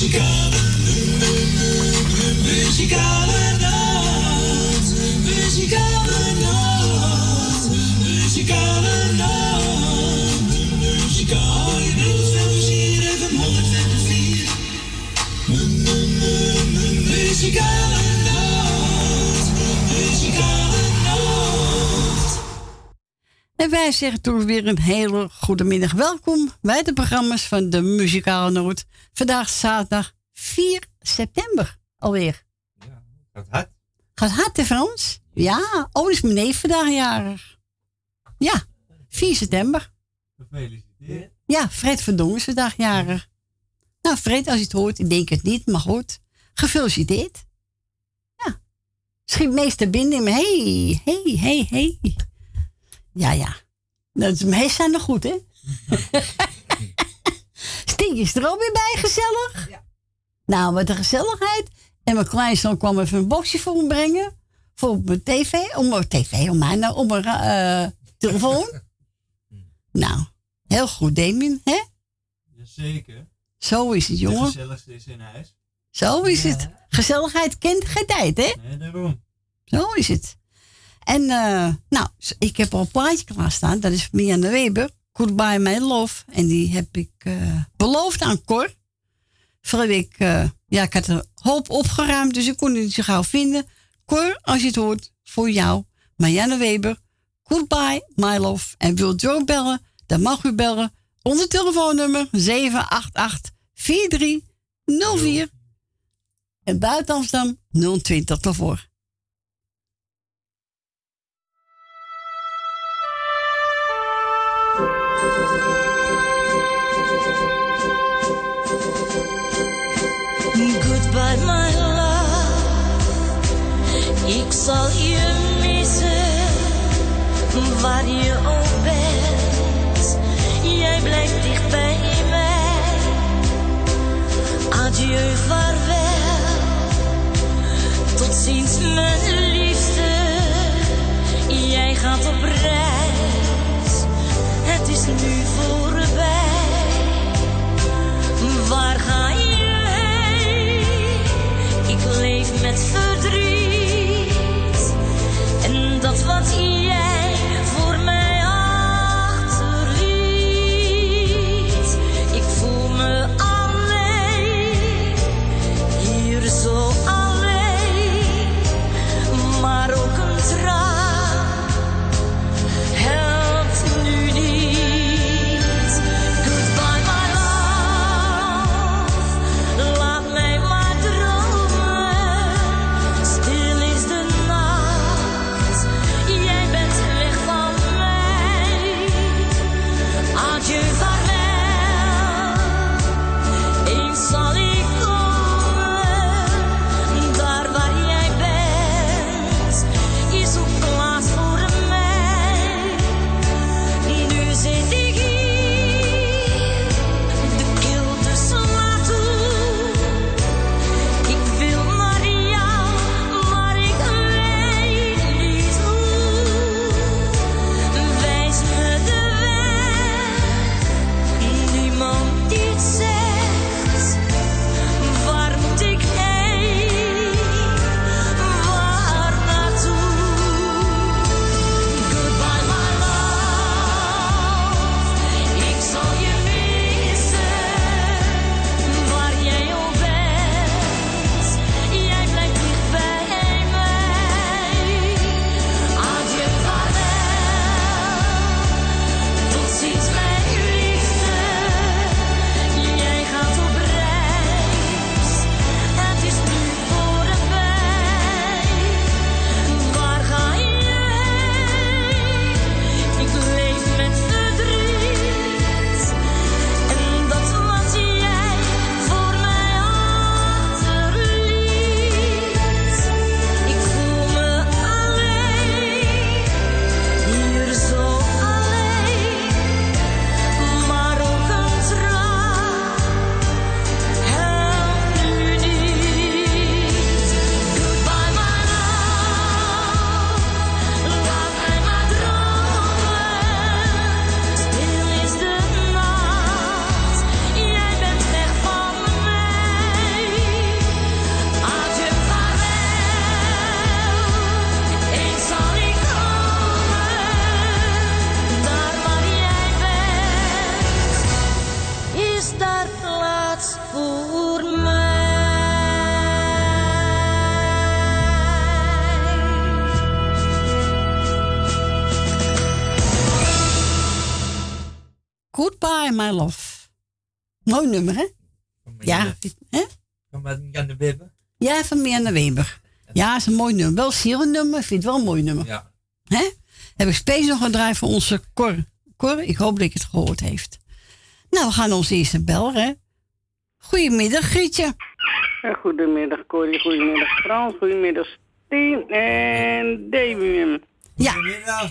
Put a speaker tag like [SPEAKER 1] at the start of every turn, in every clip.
[SPEAKER 1] Muzikale, muzikale nacht, muzikale En wij zeggen toch weer een hele goede middag. Welkom bij de programma's van de Muzikale Noot. Vandaag zaterdag 4 september alweer.
[SPEAKER 2] Ja, gaat hard.
[SPEAKER 1] Gaat hard, hè Frans? Ja, oh, is mijn neef vandaag jarig. Ja, 4 september.
[SPEAKER 2] Gefeliciteerd.
[SPEAKER 1] Ja, Fred Verdongen is vandaag jarig. Nou, Fred, als je het hoort, ik denk het niet, maar goed. Gefeliciteerd. Ja. Schiet meester binnen me. Hey, hey, hey, hey. Ja, ja. Dat is meest zijn nog goed, hè? Stink is er ook weer bij, gezellig? Ja. Nou, wat een gezelligheid. En mijn kleinzoon kwam even een boxje voor me brengen. Voor mijn tv. Om mijn tv, om mijn, om mijn uh, telefoon. nou, heel goed, Damien, hè?
[SPEAKER 2] Jazeker.
[SPEAKER 1] Zo is het, jongen. Het
[SPEAKER 2] gezelligste is in huis.
[SPEAKER 1] Zo is het. Gezelligheid kent geen tijd, hè?
[SPEAKER 2] Nee, daarom.
[SPEAKER 1] Zo is het. En uh, nou, ik heb al een plaatje klaarstaan. Dat is Mia de Weber. Goodbye My Love. En die heb ik uh, beloofd aan Cor. Vorige week, uh, ja, ik had een hoop opgeruimd, dus ik kon het niet zo gauw vinden. Cor, als je het hoort, voor jou, Marianne Weber. Goodbye, my love. En wilt u ook bellen, dan mag u bellen. Onder telefoonnummer 788 4304. En buiten Amsterdam 020 daarvoor.
[SPEAKER 3] Ik zal je missen, waar je ook bent. Jij blijft dicht bij mij. Adieu, vaarwel. Tot ziens, mijn liefste. Jij gaat op reis. Het is nu voorbij. Waar ga je? leef met verdriet. Dat wat jij
[SPEAKER 1] Goodbye, my love. Mooi nummer, hè?
[SPEAKER 2] Van
[SPEAKER 1] Ja.
[SPEAKER 2] Marianne-
[SPEAKER 1] Hè?
[SPEAKER 2] Van Jan de Wibbe.
[SPEAKER 1] Ja, van Mirna Weber. Ja, is een mooi nummer. Wel zielig nummer, ik vind het wel een mooi nummer.
[SPEAKER 2] Ja.
[SPEAKER 1] Hè? Heb ik space nog gedraaid voor onze Cor. Cor, ik hoop dat ik het gehoord heeft. Nou, we gaan onze eerste bel, hè? Goedemiddag, Grietje.
[SPEAKER 4] Ja, goedemiddag Corrie, goedemiddag Frans, goedemiddag Steen en Damien.
[SPEAKER 1] Ja,
[SPEAKER 2] Goedemiddag.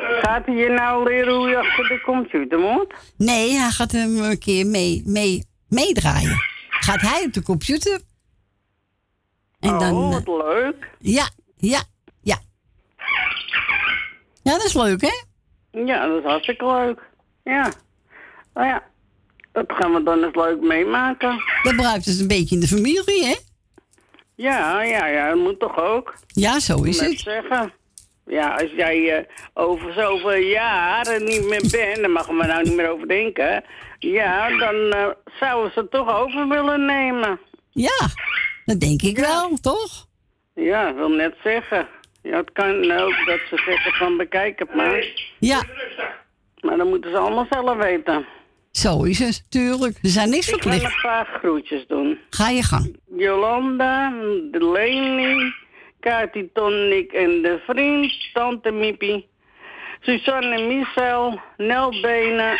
[SPEAKER 4] Gaat hij je nou leren hoe je achter de computer moet?
[SPEAKER 1] nee, hij gaat hem een keer mee, mee, meedraaien. Gaat hij op de computer? En
[SPEAKER 4] oh,
[SPEAKER 1] dan, eh,
[SPEAKER 4] wat leuk.
[SPEAKER 1] ja, ja, ja. Ja, dat is leuk, hè?
[SPEAKER 4] Ja, dat is hartstikke leuk. Ja. Nou ja, dat gaan we dan eens leuk meemaken.
[SPEAKER 1] Dat bruikt het een beetje in de familie, hè?
[SPEAKER 4] Ja, ja, ja, dat moet toch ook.
[SPEAKER 1] Ja, zo is
[SPEAKER 4] Net
[SPEAKER 1] het.
[SPEAKER 4] zeggen. Ja, als jij eh, over zoveel jaren niet meer bent, daar mogen we nou niet meer over denken. Ja, dan eh, zouden ze het toch over willen nemen.
[SPEAKER 1] Ja, dat denk ik wel, toch?
[SPEAKER 4] Ja, ik wil net zeggen. Ja, het kan ook dat ze zeggen van bekijk het maar.
[SPEAKER 1] Ja,
[SPEAKER 4] Maar dan moeten ze allemaal zelf weten.
[SPEAKER 1] zo is het, tuurlijk. Er zijn niks
[SPEAKER 4] Ik ga nog
[SPEAKER 1] verplicht.
[SPEAKER 4] graag groetjes doen.
[SPEAKER 1] Ga je gang.
[SPEAKER 4] Jolanda, Delaney, Kati Tonic en de vriend, Tante Miepie, Suzanne Michel, Nel Benen.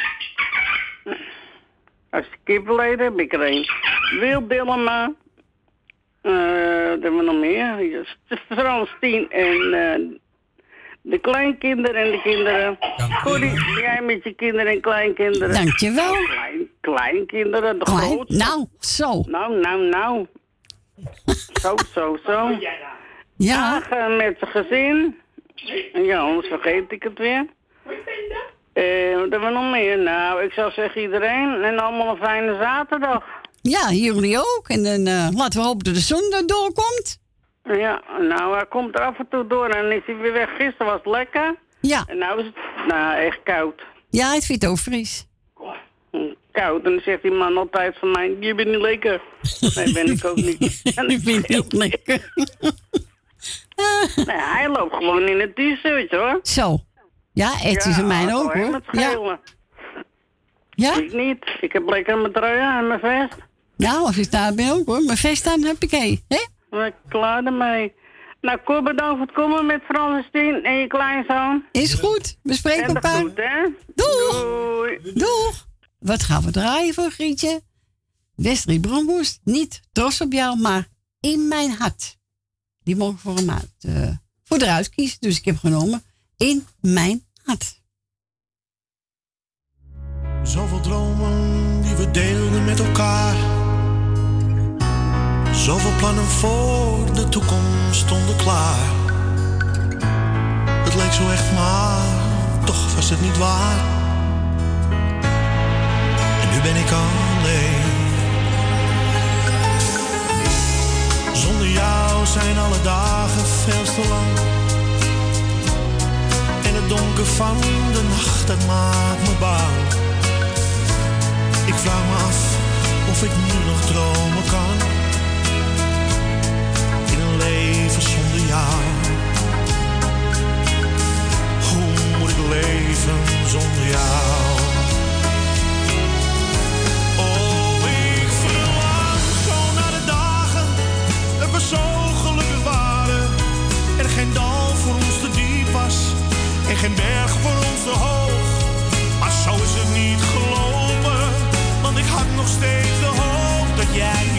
[SPEAKER 4] Als kippenleden heb ik er een. Wil Dillema. Eh, wat hebben we nog meer? Frans Tien en eh, de kleinkinderen en de kinderen. Corrie, jij met je kinderen en kleinkinderen.
[SPEAKER 1] Dankjewel.
[SPEAKER 4] Klein, kleinkinderen, de
[SPEAKER 1] Klein.
[SPEAKER 4] grootste.
[SPEAKER 1] Nou, zo.
[SPEAKER 4] Nou, nou, nou. zo, zo, zo.
[SPEAKER 1] Ja,
[SPEAKER 4] Dagen met zijn gezin. Ja, anders vergeet ik het weer. Eh, wat hebben we nog meer? Nou, ik zou zeggen iedereen. En allemaal een fijne zaterdag.
[SPEAKER 1] ja jullie ook. En dan eh, laten we hopen dat de zon er doorkomt.
[SPEAKER 4] Ja, nou, hij komt er af en toe door en is hij weer weg. Gisteren was het lekker.
[SPEAKER 1] Ja,
[SPEAKER 4] En nou is het, nou, echt koud.
[SPEAKER 1] ja het vindt ook fris.
[SPEAKER 4] Koud. En dan zegt die man altijd van mij, je bent niet lekker. Nee, ben ik ook niet. En
[SPEAKER 1] Ik vind het lekker.
[SPEAKER 4] Nee, hij loopt gewoon in het t-shirt hoor.
[SPEAKER 1] Zo. Ja, het is in mij ook
[SPEAKER 4] hoor. Met
[SPEAKER 1] Ja, ja.
[SPEAKER 4] Ik niet. Ik heb lekker mijn trui en mijn vest.
[SPEAKER 1] Nou, als ik daar ben ook hoor. Mijn vest aan heb ik hé.
[SPEAKER 4] Ik klaar ermee. Nou, Cor, bedankt voor het komen met Frans Tien en je kleinzoon.
[SPEAKER 1] Is goed. We spreken elkaar.
[SPEAKER 4] groet, hè?
[SPEAKER 1] Doeg.
[SPEAKER 4] Doei.
[SPEAKER 1] Doeg. Wat gaan we draaien voor Grietje? Wesley Bronkhorst. Niet trots op jou, maar in mijn hart. Die mogen voor hem uit. eh, voor eruit kiezen. Dus ik heb genomen in mijn hart.
[SPEAKER 5] Zoveel dromen die we deelden met elkaar. Zoveel plannen voor de toekomst stonden klaar. Het leek zo echt maar, toch was het niet waar. En nu ben ik alleen. Zonder jou zijn alle dagen veel te lang. En het donker van de nacht, dat maakt me bang. Ik vraag me af of ik nu nog dromen kan. In een leven zonder jou. Hoe moet ik leven zonder jou? Geen dal voor ons te diep was en geen berg voor ons te hoog. Maar zo is het niet gelopen, want ik had nog steeds de hoop dat jij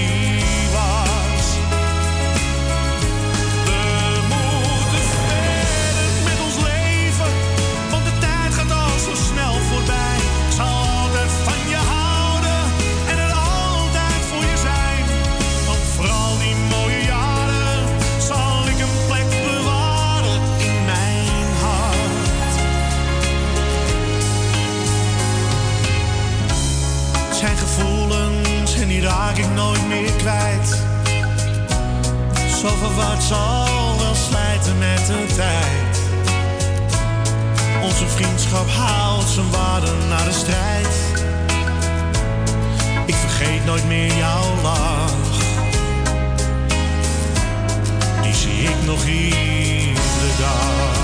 [SPEAKER 5] raak ik nooit meer kwijt. Zo verward zal wel slijten met de tijd. Onze vriendschap haalt zijn waarde naar de strijd. Ik vergeet nooit meer jouw lach. Die zie ik nog iedere dag.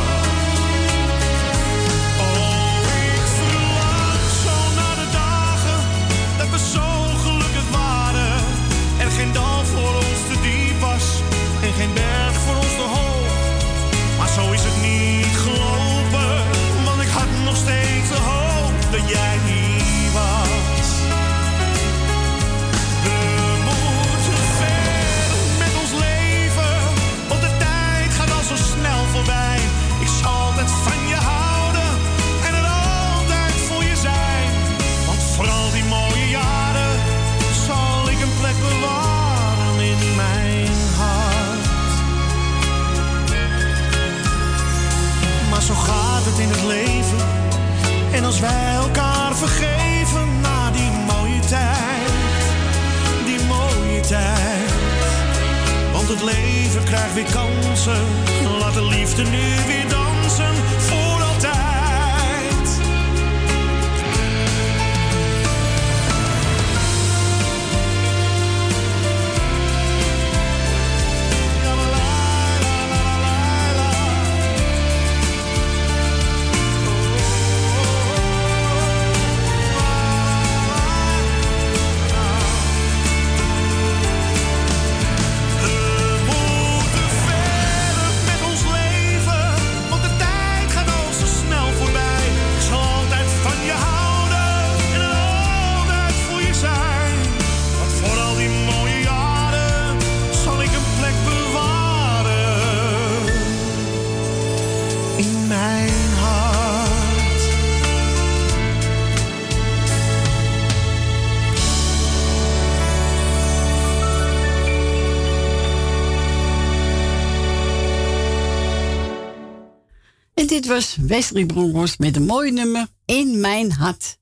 [SPEAKER 6] Wesley Bronkhorst met een mooi nummer in mijn hart.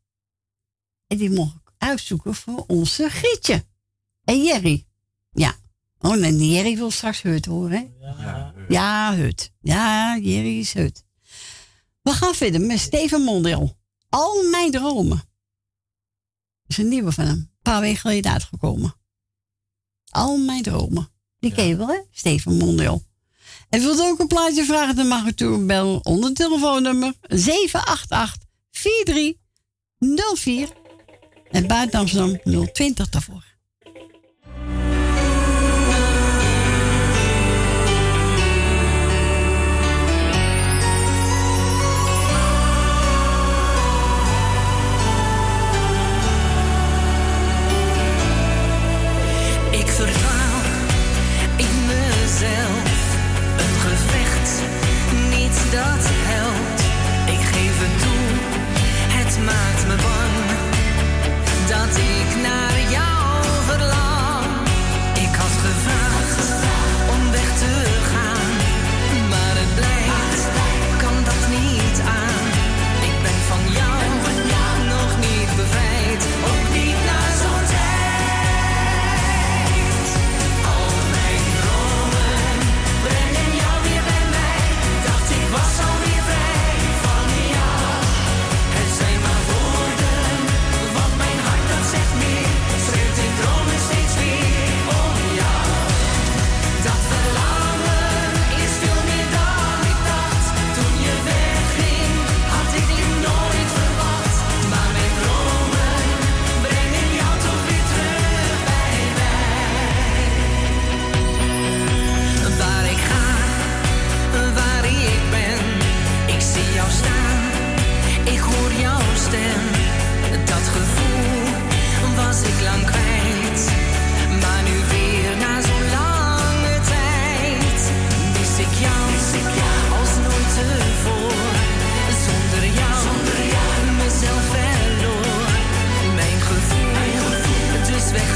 [SPEAKER 6] En die mocht ik uitzoeken voor onze Grietje. En Jerry. Ja. Oh, en Jerry wil straks Hut horen, hè? Ja, Hut. Ja, Jerry is Hut. We gaan verder met Steven Mondel. Al mijn dromen. Dat is een nieuwe van hem. Een paar weken geleden uitgekomen. Al mijn dromen. Die ja. ken je wel, hè? Steven Mondel. En wilt ook een plaatje vragen, dan mag u toe bellen onder telefoonnummer 788 4304 en buiten Amsterdam 020 daarvoor.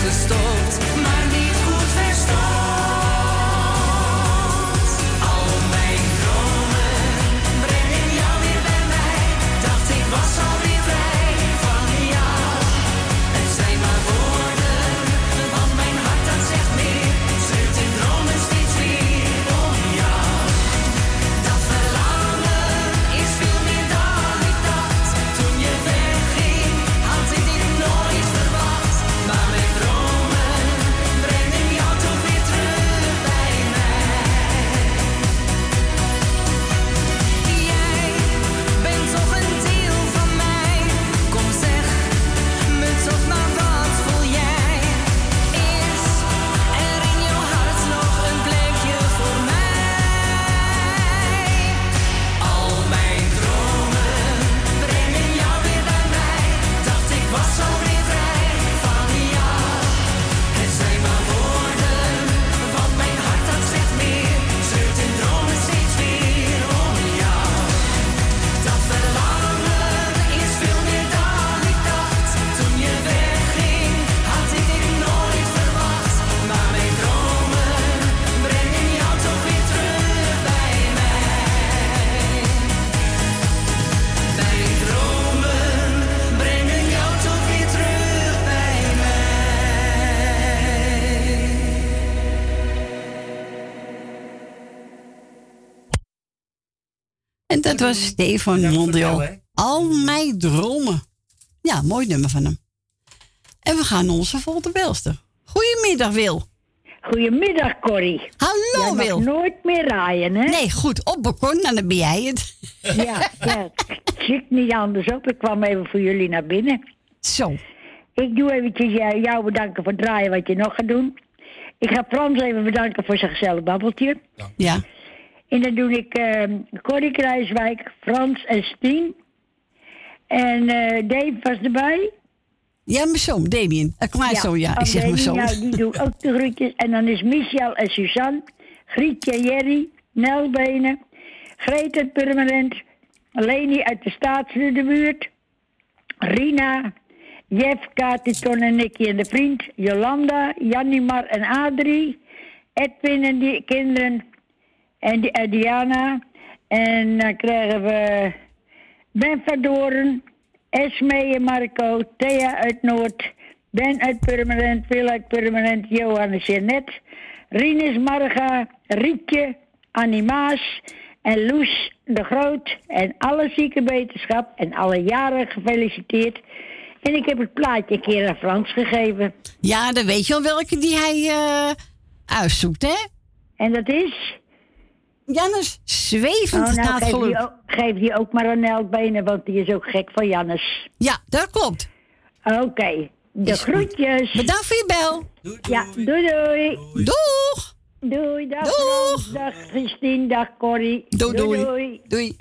[SPEAKER 7] gestopt. Het
[SPEAKER 1] Mondial.
[SPEAKER 2] bellen, hè.
[SPEAKER 1] Al mijn dromen. Ja, mooi nummer van hem. En we gaan onze volgende belster. Goedemiddag, Wil.
[SPEAKER 8] Goedemiddag, Corrie.
[SPEAKER 1] Hallo,
[SPEAKER 8] Jij mag
[SPEAKER 1] Wil.
[SPEAKER 8] nooit meer raaien, hè?
[SPEAKER 1] Nee, goed, op balkon, en dan ben jij het.
[SPEAKER 8] Ja, ja, ziet niet anders op. Ik kwam even voor jullie naar binnen.
[SPEAKER 1] Zo.
[SPEAKER 8] Ik doe eventjes jou, jou bedanken voor het draaien wat je nog gaat doen. Ik ga Frans even bedanken voor zijn gezellig babbeltje.
[SPEAKER 1] Ja.
[SPEAKER 8] En dan doe ik eh Corrie Kruiswijk, Frans en Stien. En eh Dave was erbij.
[SPEAKER 1] Ja, mijn zoon, Damien. Een kleinzoon, ja. Ik zeg mijn zoon.
[SPEAKER 8] Ja, die doe ook de groetjes. En dan is Michel en Suzanne, Grietje, Jerry, Nelbenen, Greet het Permanent, Leni uit de Staatsde buurt, Rina, Jeff, Katiton en Nicky en de vriend, Jolanda, Janimar en Adrie, Edwin en die kinderen en, die, Diana. En dan krijgen we Ben van Doorn, Esme en Marco, Thea uit Noord, Ben uit Permanent, Wil uit Permanent, Johan en Jeannette, Rinus Marga, Rietje, Annie Maas en Loes de Groot. En alle zieke wetenschap en alle jaren gefeliciteerd. En ik heb het plaatje een keer aan Frans gegeven.
[SPEAKER 1] Ja, dan weet je al welke die hij eh uitzoekt, hè?
[SPEAKER 8] En dat is...
[SPEAKER 1] Jannes, zwevend
[SPEAKER 8] Oh,
[SPEAKER 1] naar
[SPEAKER 8] nou,
[SPEAKER 1] het
[SPEAKER 8] geef
[SPEAKER 1] geluk.
[SPEAKER 8] die, ook, geef die ook maar aan Elkbenen, want die is ook gek van Jannes.
[SPEAKER 1] Ja, dat klopt.
[SPEAKER 8] Oké, de
[SPEAKER 1] Is goed.
[SPEAKER 8] groetjes.
[SPEAKER 1] Bedankt voor je bel.
[SPEAKER 2] Doei, doei.
[SPEAKER 8] Ja, doei doei.
[SPEAKER 1] Doeg!
[SPEAKER 8] Doei, dag
[SPEAKER 1] Doeg.
[SPEAKER 8] Dag Christine, dag Corrie.
[SPEAKER 1] Doei, doei.
[SPEAKER 8] doei.
[SPEAKER 1] Doei.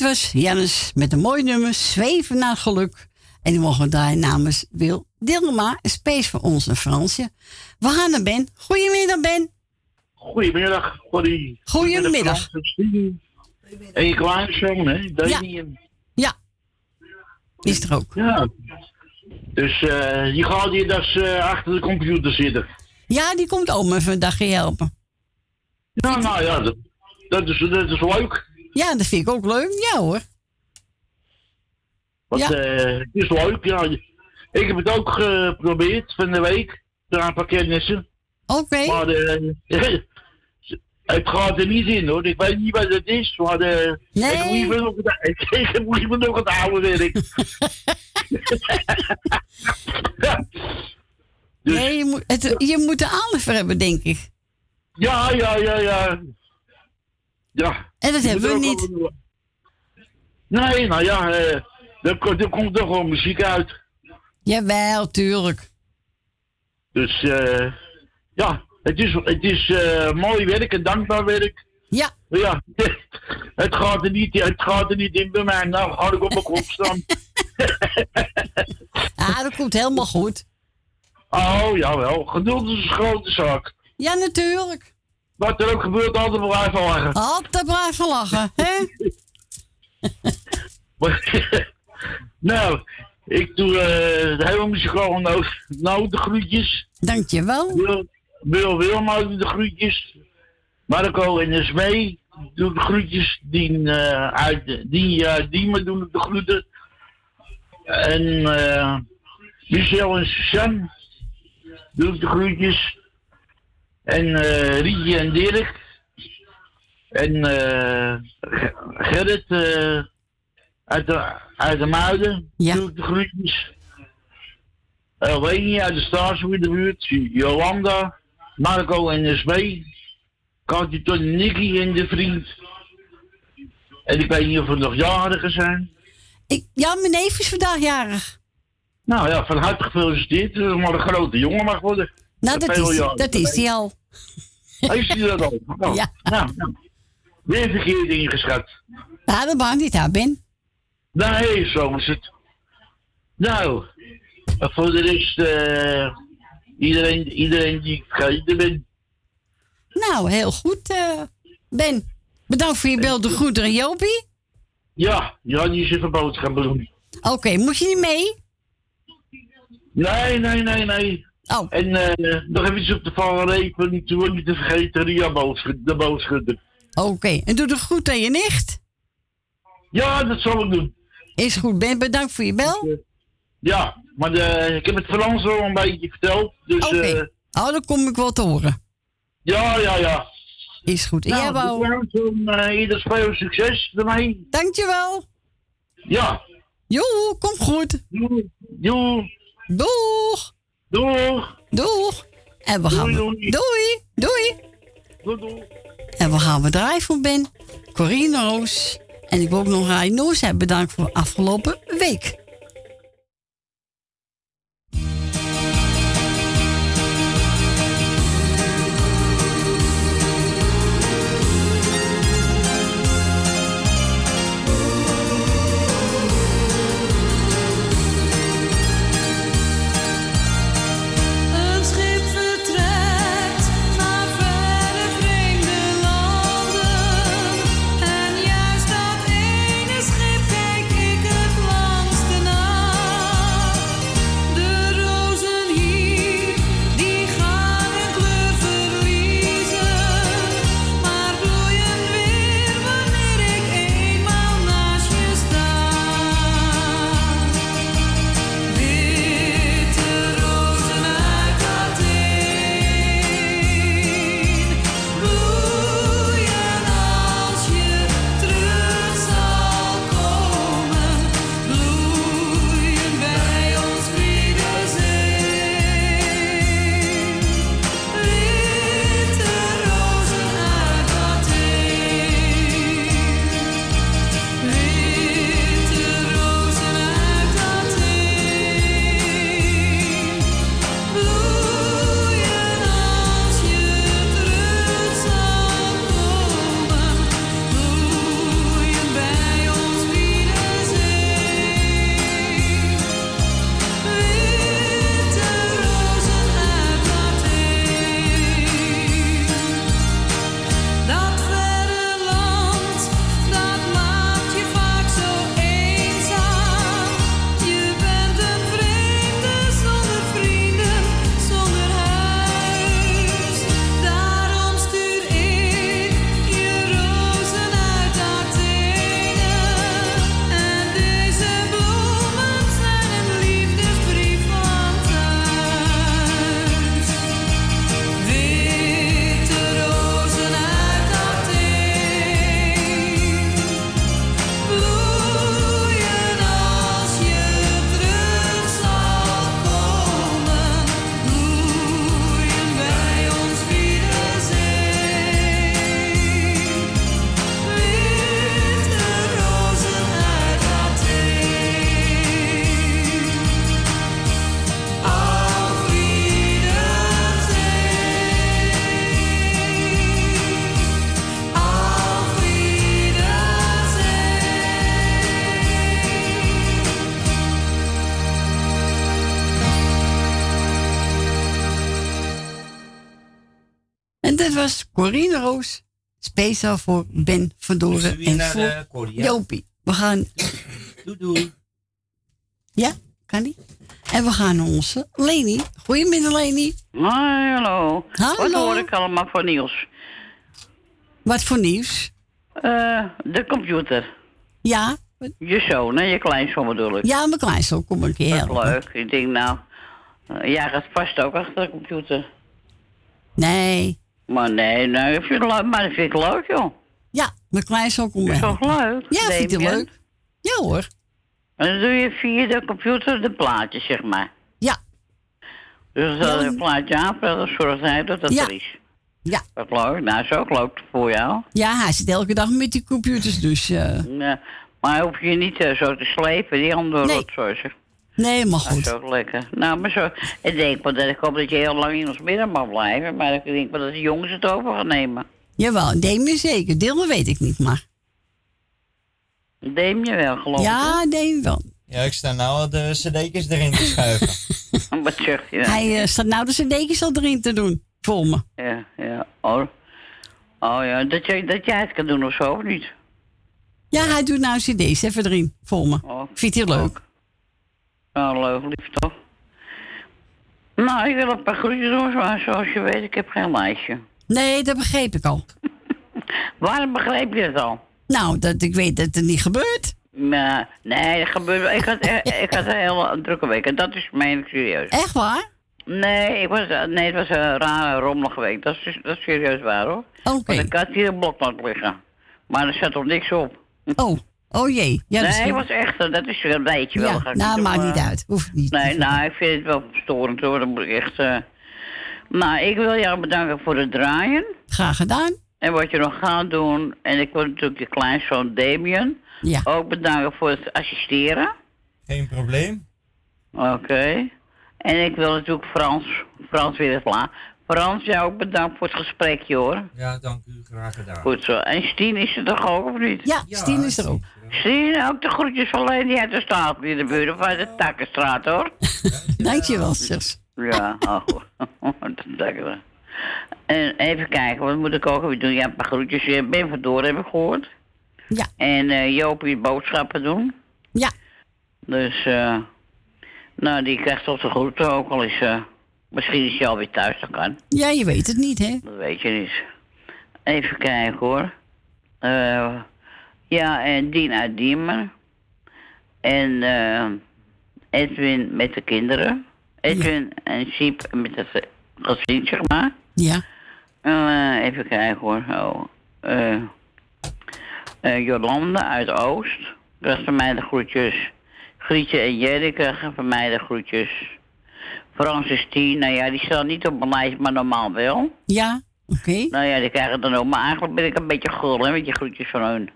[SPEAKER 1] Dit was Jannes met een mooi nummer, Zweven naar geluk. En die mogen we draaien namens Wil Dilma, een space voor ons en Fransje. We gaan naar Ben. Goedemiddag, Ben.
[SPEAKER 9] Goedemiddag, Corrie.
[SPEAKER 1] Goedemiddag.
[SPEAKER 9] En je kleinzoon, hè? Damien.
[SPEAKER 1] Ja. Is er ook.
[SPEAKER 9] Ja. Dus eh die gaat hier dus eh, achter de computer zitten.
[SPEAKER 1] Ja, die komt ook even een dagje helpen.
[SPEAKER 9] Ja, nou ja, dat, dat, is, dat is leuk.
[SPEAKER 1] Ja, dat vind ik ook leuk. Ja hoor.
[SPEAKER 9] Want
[SPEAKER 1] Ja.
[SPEAKER 9] eh, het is leuk, ja. Ik heb het ook geprobeerd van de week. Door een paar kennissen.
[SPEAKER 1] Oké.
[SPEAKER 9] Maar eh, het gaat er niet in hoor. Ik weet niet wat het is. Maar eh,
[SPEAKER 1] Nee.
[SPEAKER 9] ik, heb liever nog het, ik, heb nog het oude werk. Dus,
[SPEAKER 1] Nee, je moet, het, je moet de aandacht voor hebben, denk ik.
[SPEAKER 9] ja, ja, ja, ja. Ja.
[SPEAKER 1] En dat hebben we niet.
[SPEAKER 9] Nee, nou ja, eh, er, er komt toch wel muziek uit.
[SPEAKER 1] Jawel, tuurlijk.
[SPEAKER 9] Dus eh, ja, het is, het is eh, mooi werk en dankbaar werk.
[SPEAKER 1] Ja.
[SPEAKER 9] Ja, het gaat er niet, het gaat er niet in bij mij. Nou ga ik op mijn kop staan.
[SPEAKER 1] Ah, dat komt helemaal goed.
[SPEAKER 9] oh, jawel. Geduld is een grote zaak.
[SPEAKER 1] Ja, natuurlijk.
[SPEAKER 9] Wat er ook gebeurt, altijd blijven lachen.
[SPEAKER 1] Altijd blijven lachen, hè?
[SPEAKER 9] Nou, ik doe eh, de hele muzikaal nou, nou de groetjes.
[SPEAKER 1] Dankjewel.
[SPEAKER 9] Wil, Wil Wilma doet de groetjes. Marco en Smee doet de groetjes. Dien, eh uit die, uh, Diemen doen de groeten. En eh Michel en Suzanne doen de groetjes. En eh Rietje en Dirk. En eh Ge- Gerrit eh, uit, de, uit de Muiden
[SPEAKER 1] Ja.
[SPEAKER 9] doet de groetjes. Leni uit de Staarshoek in de buurt. Jolanda. Marco en Smee. Katje Ton, Nicky en de vriend. En ik weet niet of er nog jarigen zijn.
[SPEAKER 1] Ik, ja, mijn neef is vandaag jarig.
[SPEAKER 9] Nou ja, van harte gefeliciteerd. Dat is maar een grote jongen mag worden.
[SPEAKER 1] Nou, dat is, dat is hij al.
[SPEAKER 9] Hij is hij dat al? Nou,
[SPEAKER 1] Ja.
[SPEAKER 9] Nou, nou. Weer verkeerd ingeschat.
[SPEAKER 1] Ja, dat maakt niet uit, Ben.
[SPEAKER 9] Nee, zo is het. Nou, voor de rest, eh, iedereen, iedereen die ik vergeten ben.
[SPEAKER 1] Nou, heel goed, eh, Ben. Bedankt voor je bel de groeten Jopie.
[SPEAKER 9] Ja, ja, die is even boodschappen doen.
[SPEAKER 1] Oké, moet je niet mee?
[SPEAKER 9] Nee, nee, nee, nee.
[SPEAKER 1] Oh,
[SPEAKER 9] En eh nog even op de valreep, niet te, niet te vergeten, Ria de boodschutter.
[SPEAKER 1] oké. En doe de groet aan je nicht.
[SPEAKER 9] Ja, dat zal ik doen.
[SPEAKER 1] Is goed, Ben. Bedankt voor je bel.
[SPEAKER 9] Ja, maar de, ik heb het Frans al een beetje verteld. Dus
[SPEAKER 1] Oké.
[SPEAKER 9] eh,
[SPEAKER 1] Oh, dan kom ik wel te horen.
[SPEAKER 9] ja, ja, ja.
[SPEAKER 1] Is goed. En jij
[SPEAKER 9] Nou,
[SPEAKER 1] wou...
[SPEAKER 9] eh, ieder speler succes ermee.
[SPEAKER 1] Dankjewel.
[SPEAKER 9] Ja.
[SPEAKER 1] Joe, kom goed.
[SPEAKER 9] Doei.
[SPEAKER 1] Doeg.
[SPEAKER 9] Doeg.
[SPEAKER 1] Doeg. En we gaan...
[SPEAKER 9] Doei,
[SPEAKER 1] Doei.
[SPEAKER 9] doei.
[SPEAKER 1] Doei.
[SPEAKER 9] Doei, doei.
[SPEAKER 1] En we gaan draaien voor Ben. Corine Roos. En ik wil ook nog Rai Noors hebben bedankt voor afgelopen week. Corine Roos. Speciaal voor Ben Verdoren
[SPEAKER 2] weer
[SPEAKER 1] en voor
[SPEAKER 2] ja?
[SPEAKER 1] Jopie. We gaan...
[SPEAKER 2] Doei doei.
[SPEAKER 1] Ja, kan die? En we gaan naar onze Leni. Goedemiddag Leni.
[SPEAKER 10] Hoi, hallo.
[SPEAKER 1] Hallo.
[SPEAKER 10] Wat hoor ik allemaal van Niels?
[SPEAKER 1] Wat voor nieuws?
[SPEAKER 10] Eh, de computer.
[SPEAKER 1] Ja,
[SPEAKER 10] Je zoon, hè? Je kleinzoon bedoel ik.
[SPEAKER 1] ja mijn kleinzoon kom een keer helpen.
[SPEAKER 10] leuk. Ik denk nou, eh, jij gaat vast ook achter de computer.
[SPEAKER 1] Nee.
[SPEAKER 10] Maar nee, nee, ik vind het leuk, maar dat vind ik leuk, joh.
[SPEAKER 1] Ja, mijn kleinzoon komt
[SPEAKER 10] Dat is toch leuk?
[SPEAKER 1] Ja, hij
[SPEAKER 10] Damien?
[SPEAKER 1] leuk. Ja hoor.
[SPEAKER 10] En dan doe je via de computer de plaatjes, zeg maar.
[SPEAKER 1] Ja.
[SPEAKER 10] Dus als
[SPEAKER 1] Ja.
[SPEAKER 10] een plaatje aanvult, dan zorgt hij dat dat
[SPEAKER 1] Ja.
[SPEAKER 10] er is.
[SPEAKER 1] Ja.
[SPEAKER 10] Dat is leuk. Nou, is ook leuk voor jou.
[SPEAKER 1] Ja, hij zit elke dag met die computers, dus... eh,
[SPEAKER 10] Ja. Maar hoef je niet eh, zo te slepen, die andere
[SPEAKER 1] Nee.
[SPEAKER 10] rotzooizen.
[SPEAKER 1] Nee, maar
[SPEAKER 10] Dat is
[SPEAKER 1] goed.
[SPEAKER 10] ook lekker. Nou, maar zo. Ik denk wel dat ik hoop dat je heel lang in ons midden mag blijven. Maar ik denk wel dat de jongens het over gaan nemen.
[SPEAKER 1] Jawel, Damien zeker. Dilma weet ik niet, maar...
[SPEAKER 10] Deem je wel, geloof
[SPEAKER 1] Ja, Damien wel.
[SPEAKER 2] Ja, ik sta nou al de cd'tjes erin te schuiven.
[SPEAKER 10] ik. Wat zeg je? nou?
[SPEAKER 1] Hij eh, staat nou de cd'tjes al erin te doen. Voor me.
[SPEAKER 10] Ja, ja. Oh. Oh ja, dat jij, dat jij het kan doen of zo, of niet?
[SPEAKER 1] Ja, hij doet nou cd's even erin. Voor me.
[SPEAKER 10] Oh.
[SPEAKER 1] Vindt hij leuk.
[SPEAKER 10] Nou, leuk, lief toch? Nou, ik wil een paar groetjes doen, maar zoals je weet, ik heb geen lijstje.
[SPEAKER 1] Nee, dat begreep ik al.
[SPEAKER 10] Waarom begreep je het al?
[SPEAKER 1] Nou, dat ik weet dat het niet gebeurt.
[SPEAKER 10] Nou, nee, dat gebeurt wel. Ik had, eh, ik had een hele drukke week en dat is ik serieus.
[SPEAKER 1] Echt waar?
[SPEAKER 10] Nee, ik was, eh, nee, het was een rare, rommelige week. Dat is, dat is serieus waar hoor.
[SPEAKER 1] Oké.
[SPEAKER 10] Want ik had hier een blok laten liggen. Maar er zat toch niks op.
[SPEAKER 1] Oh, oh jee. Ja,
[SPEAKER 10] nee, het was echt, dat is een beetje wel.
[SPEAKER 1] Ja, nou,
[SPEAKER 10] niet
[SPEAKER 1] maakt niet
[SPEAKER 10] eh,
[SPEAKER 1] uit. Hoeft niet.
[SPEAKER 10] Nee, nou, ik vind het wel storend hoor. Dan moet ik echt. eh Nou, ik wil jou bedanken voor het draaien.
[SPEAKER 1] Graag gedaan.
[SPEAKER 10] En wat je nog gaat doen. En ik wil natuurlijk je kleinzoon Damien
[SPEAKER 1] Ja.
[SPEAKER 10] ook bedanken voor het assisteren.
[SPEAKER 2] Geen probleem.
[SPEAKER 10] Oké. En ik wil natuurlijk Frans, Frans weer laat. Frans, jou ook bedankt voor het gesprekje hoor.
[SPEAKER 2] Ja, dank u. Graag gedaan.
[SPEAKER 10] Goed zo. En Stien is er toch ook of niet?
[SPEAKER 1] Ja, Stien is er ook.
[SPEAKER 10] Stien, ook de groetjes van Leni uit de straat in de buurt of uit de Takkenstraat hoor.
[SPEAKER 1] Dankjewel, zus.
[SPEAKER 10] Ja, oh, dat dank je wel. En even kijken, wat moet ik ook weer doen? Ja, een paar groetjes. Je Ben vandoor heb ik gehoord.
[SPEAKER 1] Ja.
[SPEAKER 10] En eh Jopie boodschappen doen.
[SPEAKER 1] Ja.
[SPEAKER 10] Dus, eh nou, die krijgt toch de groeten ook al is, eh misschien is hij alweer thuis, dat kan.
[SPEAKER 1] Ja, je weet het niet, hè?
[SPEAKER 10] Dat weet je niet. Even kijken hoor. Eh ja, en Dien uit Diemen. En eh Edwin met de kinderen. Edwin en Siep met het gezin, zeg maar.
[SPEAKER 1] Ja.
[SPEAKER 10] Eh, even kijken hoor. Oh. eh eh, Jolanda uit Oost. Krijgt van mij de groetjes. Grietje en Jerry krijgen van mij de groetjes. Francis Tien, nou ja, die staan niet op mijn lijst, maar normaal wel.
[SPEAKER 1] Ja, oké.
[SPEAKER 10] Nou ja, die krijgen dan ook. Maar eigenlijk ben ik een beetje gul, hè, met die groetjes van hun.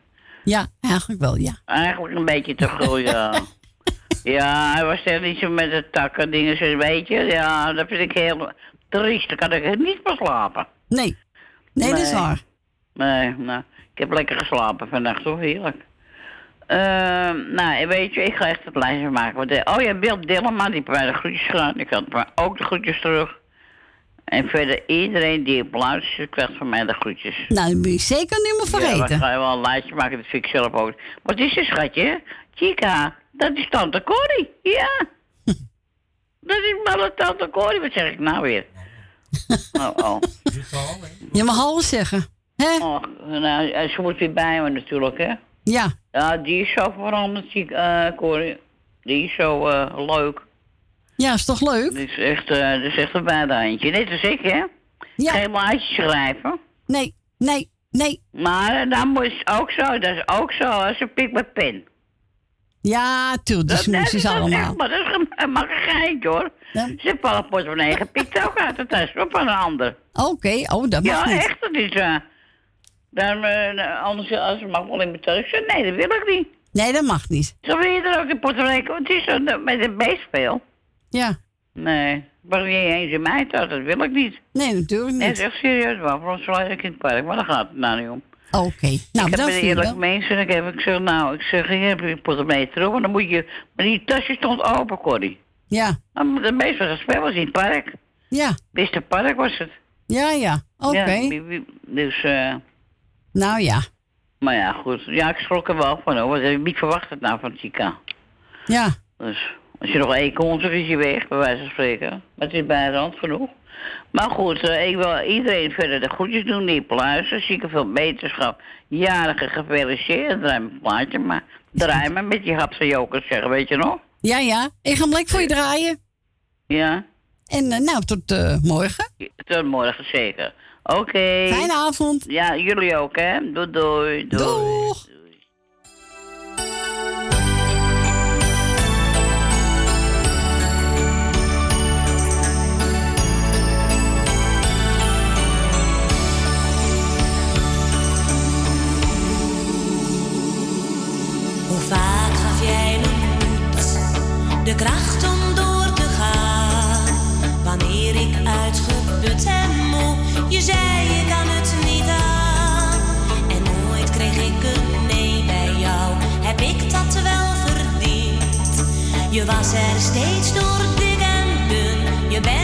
[SPEAKER 1] Ja, eigenlijk wel, ja.
[SPEAKER 10] Eigenlijk een beetje te gul, ja. ja, hij was er niet zo met de takken dingen, zo weet je. Ja, dat vind ik heel triest. Dan kan ik niet meer slapen.
[SPEAKER 1] Nee. Nee, dat is waar.
[SPEAKER 10] Nee, nou, ik heb lekker geslapen vannacht, hoor, heerlijk. Ehm, nou, weet je, ik ga echt het lijstje maken. Want, eh, oh ja, Bill Dillema, die heeft mij de groetjes gedaan. Ik had maar ook de groetjes terug. En verder iedereen die op luistert, krijgt van mij de groetjes.
[SPEAKER 1] Nou, dat moet je zeker niet meer
[SPEAKER 10] Ja,
[SPEAKER 1] vergeten.
[SPEAKER 10] dan ga je wel een lijstje maken, dat vind ik zelf ook. Wat is het, schatje? Chica, dat is tante Corrie. Ja. dat is wel een tante Corrie. Wat zeg ik nou weer? Oh, oh.
[SPEAKER 1] Je mag alles zeggen. Hè?
[SPEAKER 10] Och, nou, ze moet weer bij me natuurlijk, hè?
[SPEAKER 1] Ja.
[SPEAKER 10] Ja, die is zo veranderd, zie ik, eh, Corrie. Die is zo eh, leuk.
[SPEAKER 1] Ja, is toch leuk?
[SPEAKER 10] Die is echt, eh dat is echt een bijdaantje. Net als ik, hè?
[SPEAKER 1] Ja.
[SPEAKER 10] Geen lijstje schrijven.
[SPEAKER 1] Nee, nee, nee.
[SPEAKER 10] Maar dan moet ook zo, dat is ook zo als een pik met pen.
[SPEAKER 1] Ja, tuurlijk, die
[SPEAKER 10] Dat, dat,
[SPEAKER 1] smoesjes
[SPEAKER 10] dat is
[SPEAKER 1] allemaal.
[SPEAKER 10] echt, maar dat is een- een geintje, hoor.
[SPEAKER 1] Ja.
[SPEAKER 10] Ze heeft wel een portemonnee gepikt ook uit de tas van een ander.
[SPEAKER 1] Oké, oh, dat mag
[SPEAKER 10] ja,
[SPEAKER 1] niet.
[SPEAKER 10] echt, dat is... eh dan, eh, anders als ze mag wel in mijn zei, nee, dat wil ik niet.
[SPEAKER 1] Nee, dat mag niet.
[SPEAKER 10] Zo wil je er ook in portemonnee komen. Het is zo dat met een beestspeel.
[SPEAKER 1] Ja.
[SPEAKER 10] Nee, breng je eens in mij thuis, dat wil ik niet.
[SPEAKER 1] Nee, natuurlijk
[SPEAKER 10] Nee, dat
[SPEAKER 1] niet.
[SPEAKER 10] is echt serieus waar. Voor ons sluit ik in het park, maar daar gaat het nou niet om.
[SPEAKER 1] Oké, nou,
[SPEAKER 10] ik heb
[SPEAKER 1] je
[SPEAKER 10] eerlijk mensen en ik heb ik zeg, nou, ik zeg, hier heb je portemonnee terug, maar dan moet je, maar die tasje stond open, Corrie.
[SPEAKER 1] Ja,
[SPEAKER 10] Nou, De meeste was in het park.
[SPEAKER 1] ja,
[SPEAKER 10] Beste park was het.
[SPEAKER 1] Ja, ja. Oké.
[SPEAKER 10] Ja, dus, eh,
[SPEAKER 1] Nou ja.
[SPEAKER 10] maar ja, goed. Ja, ik schrok er wel van, hoor. Want ik niet verwacht het nou van Chica.
[SPEAKER 1] Ja.
[SPEAKER 10] Dus als je nog één komt, dan is je weg, bij wijze van spreken. Maar het is bij de hand genoeg. Maar goed, eh, ik wil iedereen verder de groetjes doen die pluizen. Zieke veel beterschap. Jarige gefeliciteerd. Draai mijn plaatje, maar draai maar met je hapse jokers zeggen, weet je nog?
[SPEAKER 1] Ja, ja. Ik ga hem lekker voor je draaien.
[SPEAKER 10] Ja,
[SPEAKER 1] En eh, nou, tot eh, morgen.
[SPEAKER 10] tot morgen zeker. Oké.
[SPEAKER 1] Fijne avond.
[SPEAKER 10] Ja, jullie ook, hè? Doei, doei. doei.
[SPEAKER 1] Doeg.
[SPEAKER 11] Hoe vaak gaf jij moed, de kracht om je zei je kan het niet aan. En nooit kreeg ik een nee bij jou, heb ik dat wel verdiend? Je was er steeds door dik en dun, je bent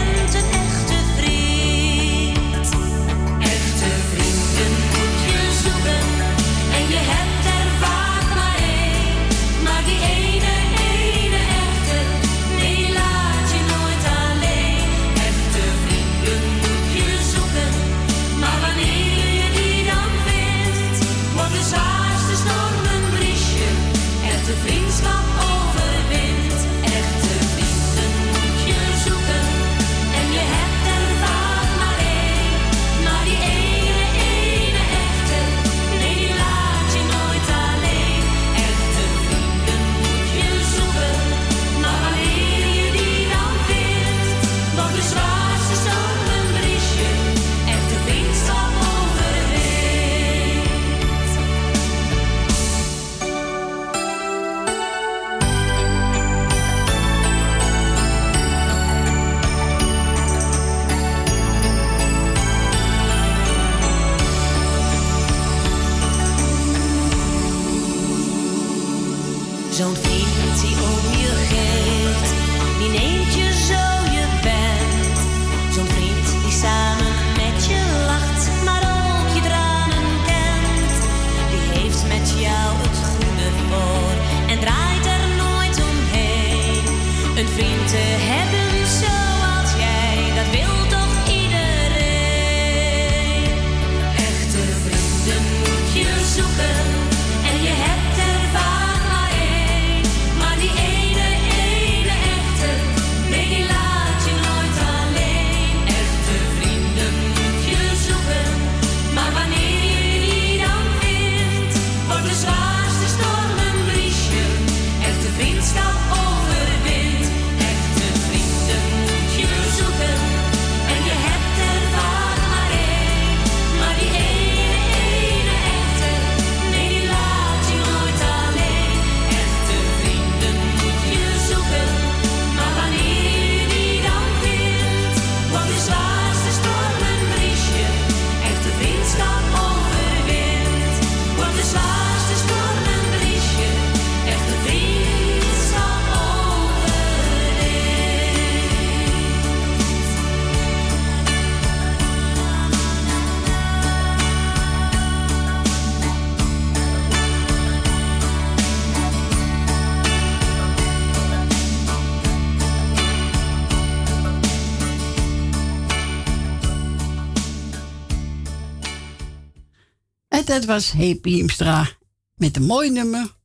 [SPEAKER 11] dat
[SPEAKER 1] was Happy Hiemstra met een mooi nummer.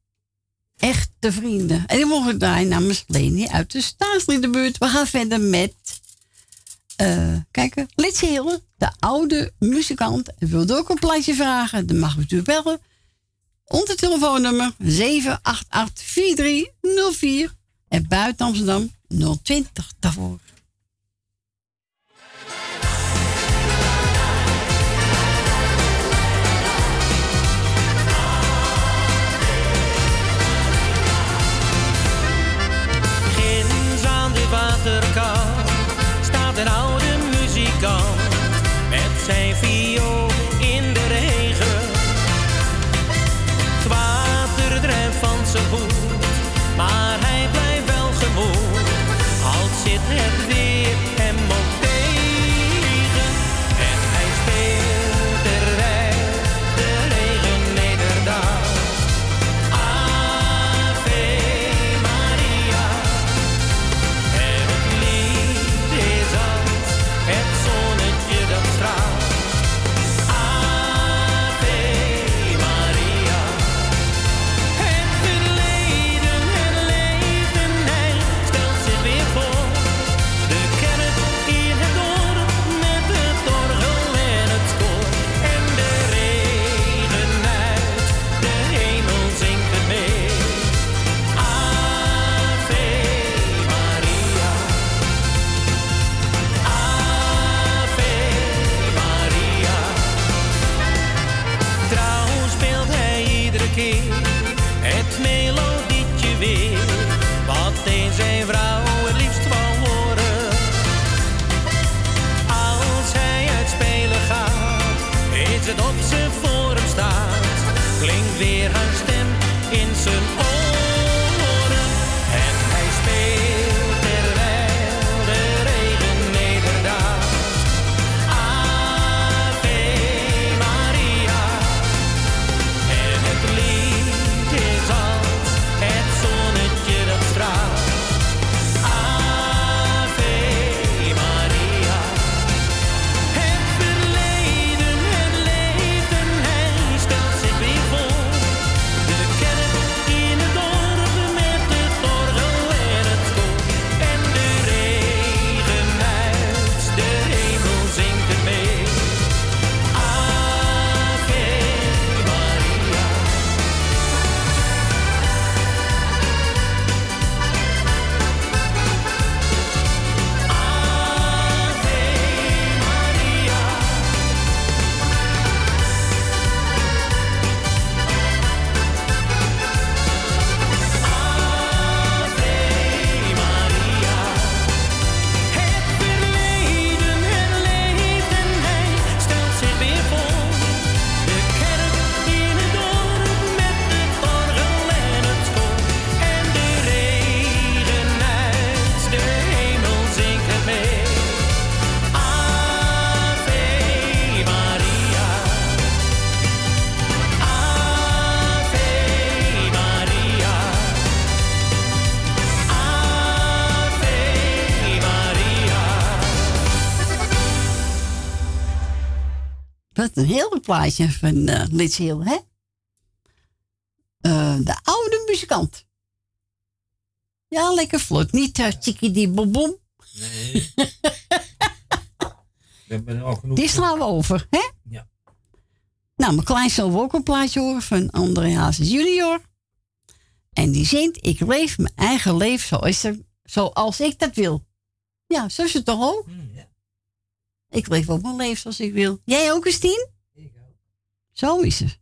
[SPEAKER 1] Echte vrienden. En die mogen draaien namens Leni uit de staatsliedenbuurt. We gaan verder met... eh kijken, Litsi Hillen, de oude muzikant. En wilde ook een plaatje vragen. Dan mag u natuurlijk bellen. Onze telefoonnummer 788-4304. En buiten Amsterdam 020 daarvoor.
[SPEAKER 12] dansen een
[SPEAKER 1] heel plaatje van uh, Hill, hè? Uh, de oude muzikant. Ja, lekker vlot. Niet uh, Chiki die bom.
[SPEAKER 2] Nee. We hebben al genoeg.
[SPEAKER 1] Die slaan we over, hè?
[SPEAKER 2] Ja.
[SPEAKER 1] Nou, mijn kleinzoon wil ook een plaatje horen van André Hazes junior. En die zingt, ik leef mijn eigen leven zoals, er, zoals ik dat wil. Ja, zo is het toch ook?
[SPEAKER 2] Mm, ja.
[SPEAKER 1] Ik leef ook mijn leven zoals ik wil. Jij ook, Christine?
[SPEAKER 2] Ik ook.
[SPEAKER 1] Zo is het.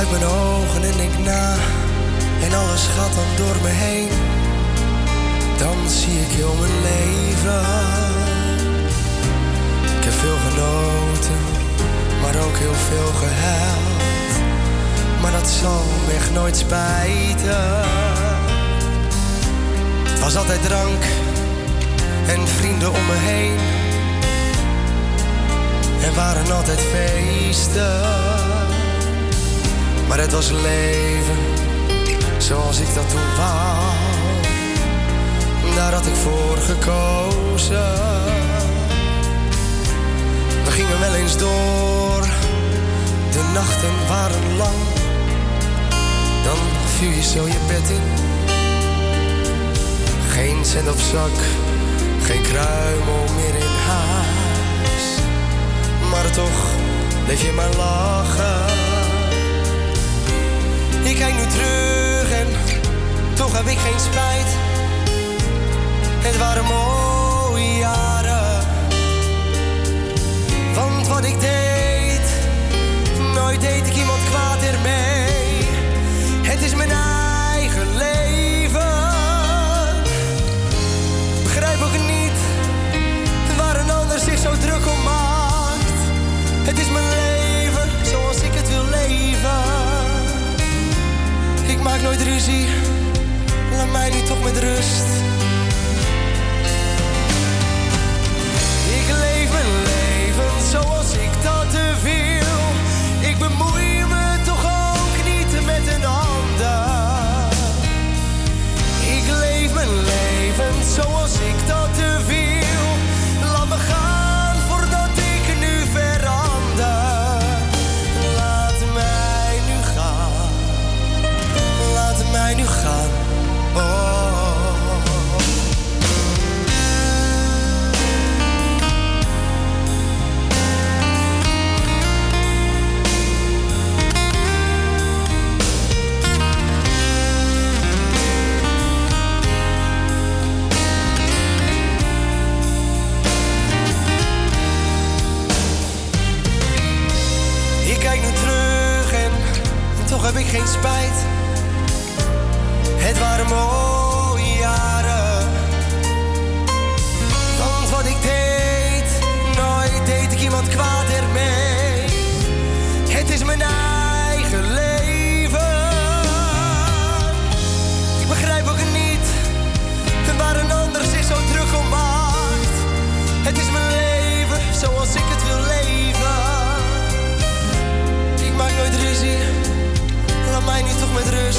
[SPEAKER 13] Sluit mijn ogen en denk na. En alles gaat dan door me heen. Dan zie ik heel mijn leven. Ik heb veel genoten Maar ook heel veel gehuild. Maar dat zal me echt nooit spijten. Het was altijd drank En vrienden om me heen. Er waren altijd feesten maar het was leven zoals ik dat toen wou. Daar had ik voor gekozen. We gingen wel eens door, de nachten waren lang. Dan viel je zo je bed in. Geen cent op zak, geen kruimel meer in huis. Maar toch bleef je maar lachen. Heb ik geen spijt. Het waren mooie jaren. Want wat ik deed, nooit deed ik iemand kwaad ermee. Het is mijn eigen leven. Begrijp ook niet waar een ander zich zo druk om maakt. Het is mijn leven zoals ik het wil leven. Ik maak nooit ruzie, laat mij nu toch met rust. Geen spijt. Het waren mooie nooit ruzie,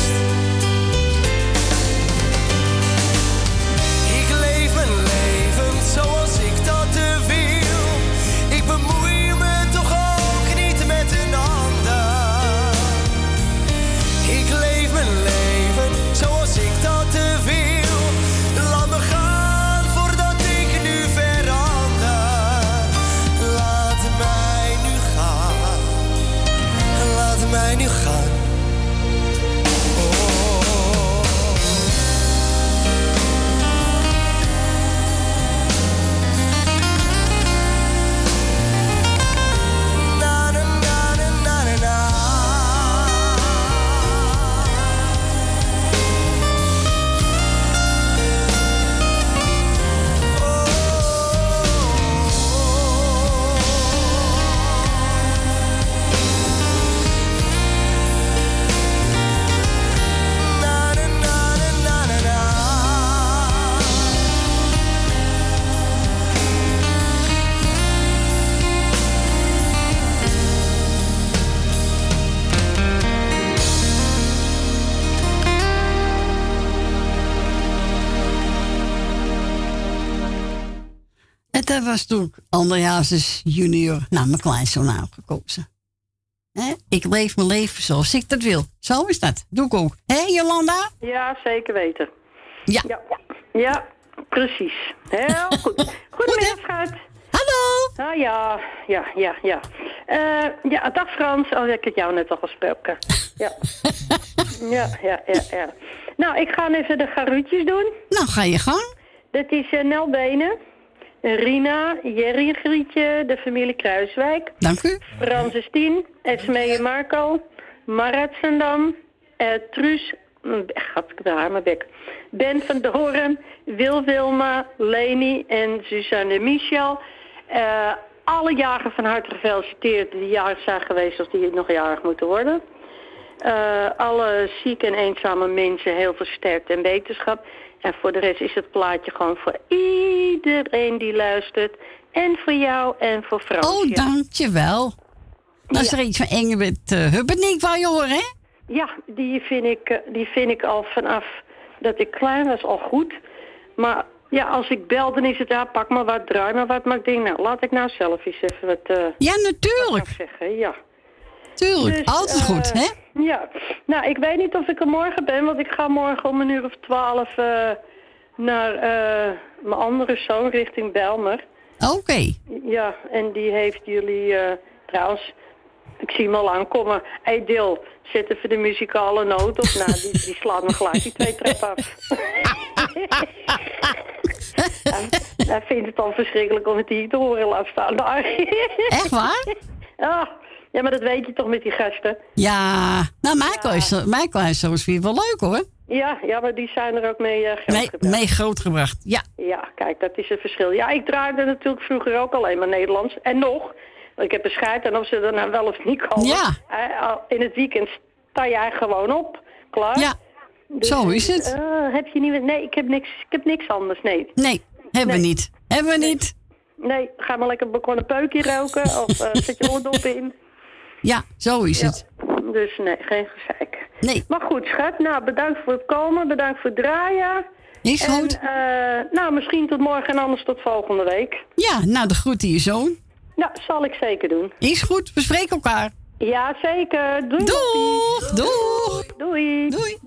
[SPEAKER 1] dat was toen anderjaarsjes junior naar mijn kleinzoon aangekozen. Hè? Ik leef mijn leven zoals ik dat wil. Zo is dat. Doe ik ook. Hé, Jolanda?
[SPEAKER 14] Ja, zeker weten.
[SPEAKER 1] Ja.
[SPEAKER 14] Ja, ja precies. Heel goed. Goedemiddag, schat.
[SPEAKER 1] Hallo.
[SPEAKER 14] Ah ja, ja, ja, ja. Eh, ja, dag Frans. Oh, ik heb jou net al gesproken. Ja. ja, ja, ja, ja. Nou, ik ga even de garuutjes doen.
[SPEAKER 1] Nou, ga je gang.
[SPEAKER 14] Dat is eh, Nel Benen, Rina, Jerry en Grietje, de familie Kruiswijk.
[SPEAKER 1] Dank u.
[SPEAKER 14] Francis Tien, Esmee en Marco, Marat Sandam, eh, Truus, gaat ik haar mijn bek. Ben van Doren, Wil Wilma, Leni en Suzanne Michel. Eh, alle jaren van harte gefeliciteerd die jarig zijn geweest of die nog jarig moeten worden. Eh, alle zieke en eenzame mensen heel veel sterkte en wetenschap. En voor de rest is het plaatje gewoon voor iedereen die luistert. En voor jou en voor Fransje.
[SPEAKER 1] Oh, dankjewel. Dat is er iets van Engelbert uh, Hubbenink waar je horen, hè?
[SPEAKER 14] Ja, die vind, ik, eh, die vind ik al vanaf dat ik klein was al goed. Maar ja, als ik bel, dan is het, ja, pak maar wat, draai maar wat. Maar ik denk, nou, laat ik nou zelf eens even wat... eh,
[SPEAKER 1] Ja, natuurlijk.
[SPEAKER 14] wat zeggen, ja.
[SPEAKER 1] Tuurlijk,
[SPEAKER 14] Dus,
[SPEAKER 1] altijd
[SPEAKER 14] eh,
[SPEAKER 1] goed, hè?
[SPEAKER 14] Ja, nou, ik weet niet of ik er morgen ben, want ik ga morgen om een uur of twaalf eh, naar eh, mijn andere zoon richting Belmer.
[SPEAKER 1] Oké.
[SPEAKER 14] Ja, en die heeft jullie eh, trouwens, ik zie hem al aankomen. Hé hey Dil, zet even de muzikale noot op. Nou, die, die slaat me gelijk die twee trappen af. hij, hij vindt het al verschrikkelijk om het hier te horen, laat staan daar.
[SPEAKER 1] Echt waar?
[SPEAKER 14] Ja, ja, maar dat weet je toch met die gasten.
[SPEAKER 1] Ja, nou, Michael is, Michael is weer wel leuk, hoor.
[SPEAKER 14] Ja, ja, maar die zijn er ook mee eh, geld
[SPEAKER 1] Mee, mee grootgebracht, ja.
[SPEAKER 14] Ja, kijk, dat is het verschil. Ja, ik draaide natuurlijk vroeger ook alleen maar Nederlands. En nog, want ik heb een scheid en of ze er nou wel of niet komen.
[SPEAKER 1] Ja.
[SPEAKER 14] eh, in het weekend sta jij gewoon op. Klaar?
[SPEAKER 1] Ja, zo is het.
[SPEAKER 14] eh, heb je niet... Nee, ik heb niks, ik heb niks anders, nee.
[SPEAKER 1] Nee, hebben we niet. Hebben we niet.
[SPEAKER 14] Nee, ga maar lekker een peukje roken of eh, zet je oordop in.
[SPEAKER 1] Ja, zo is
[SPEAKER 14] Ja.
[SPEAKER 1] het.
[SPEAKER 14] Dus nee, geen gezeik.
[SPEAKER 1] Nee.
[SPEAKER 14] Maar goed, schat. Nou, bedankt voor het komen. Bedankt voor het draaien.
[SPEAKER 1] Is
[SPEAKER 14] en,
[SPEAKER 1] goed.
[SPEAKER 14] eh, nou, misschien tot morgen en anders tot volgende week.
[SPEAKER 1] Ja, nou, de groeten je zoon.
[SPEAKER 14] Nou, zal ik zeker doen.
[SPEAKER 1] Is goed, we spreken elkaar.
[SPEAKER 14] Ja, zeker. Doei.
[SPEAKER 1] Doeg, doeg.
[SPEAKER 14] Doei.
[SPEAKER 1] Doei.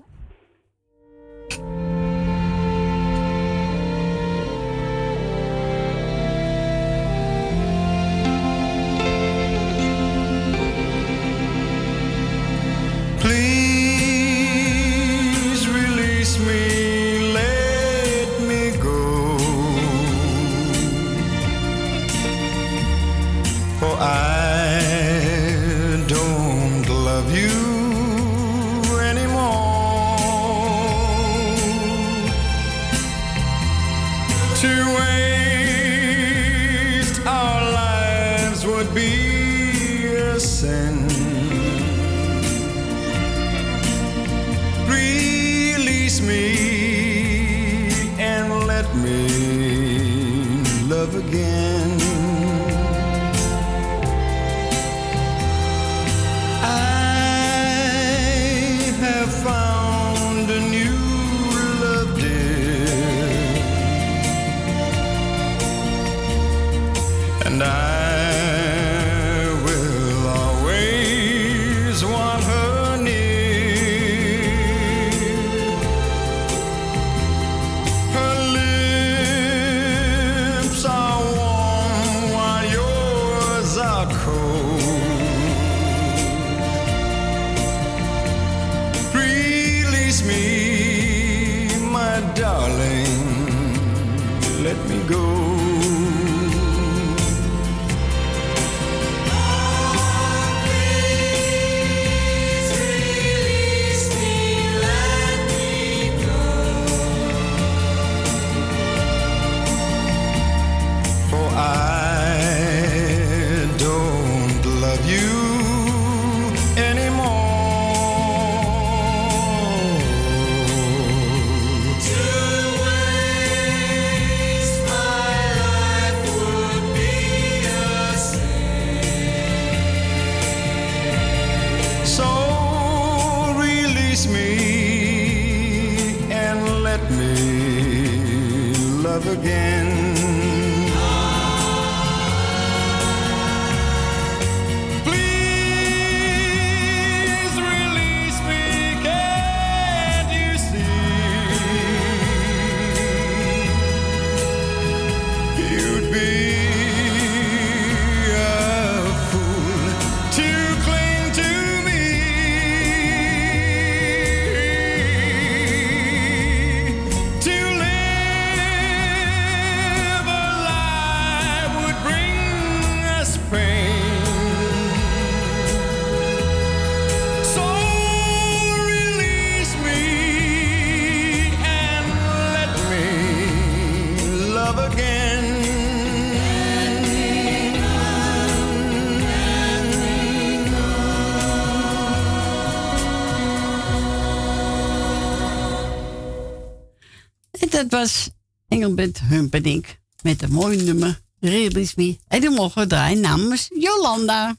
[SPEAKER 15] Was Engelbert Humperdinck met een mooi nummer, Release Me. En die mogen we draaien namens Jolanda.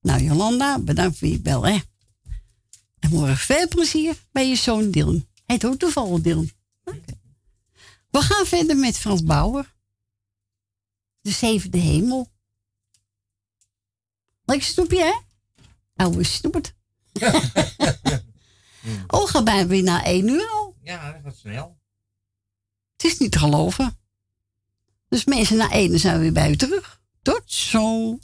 [SPEAKER 15] Nou, Jolanda, bedankt voor je bel, hè. En morgen veel plezier bij je zoon Dylan. Hij heet ook toevallig Dylan. We gaan verder met Frans Bauer. De zevende hemel. Lekker snoepje, hè? Oude snoepert. oh, ga bijna weer naar één uur al.
[SPEAKER 1] Ja, dat gaat snel.
[SPEAKER 15] Het is niet te geloven. Dus mensen, na één zijn we weer bij u terug. Tot zo.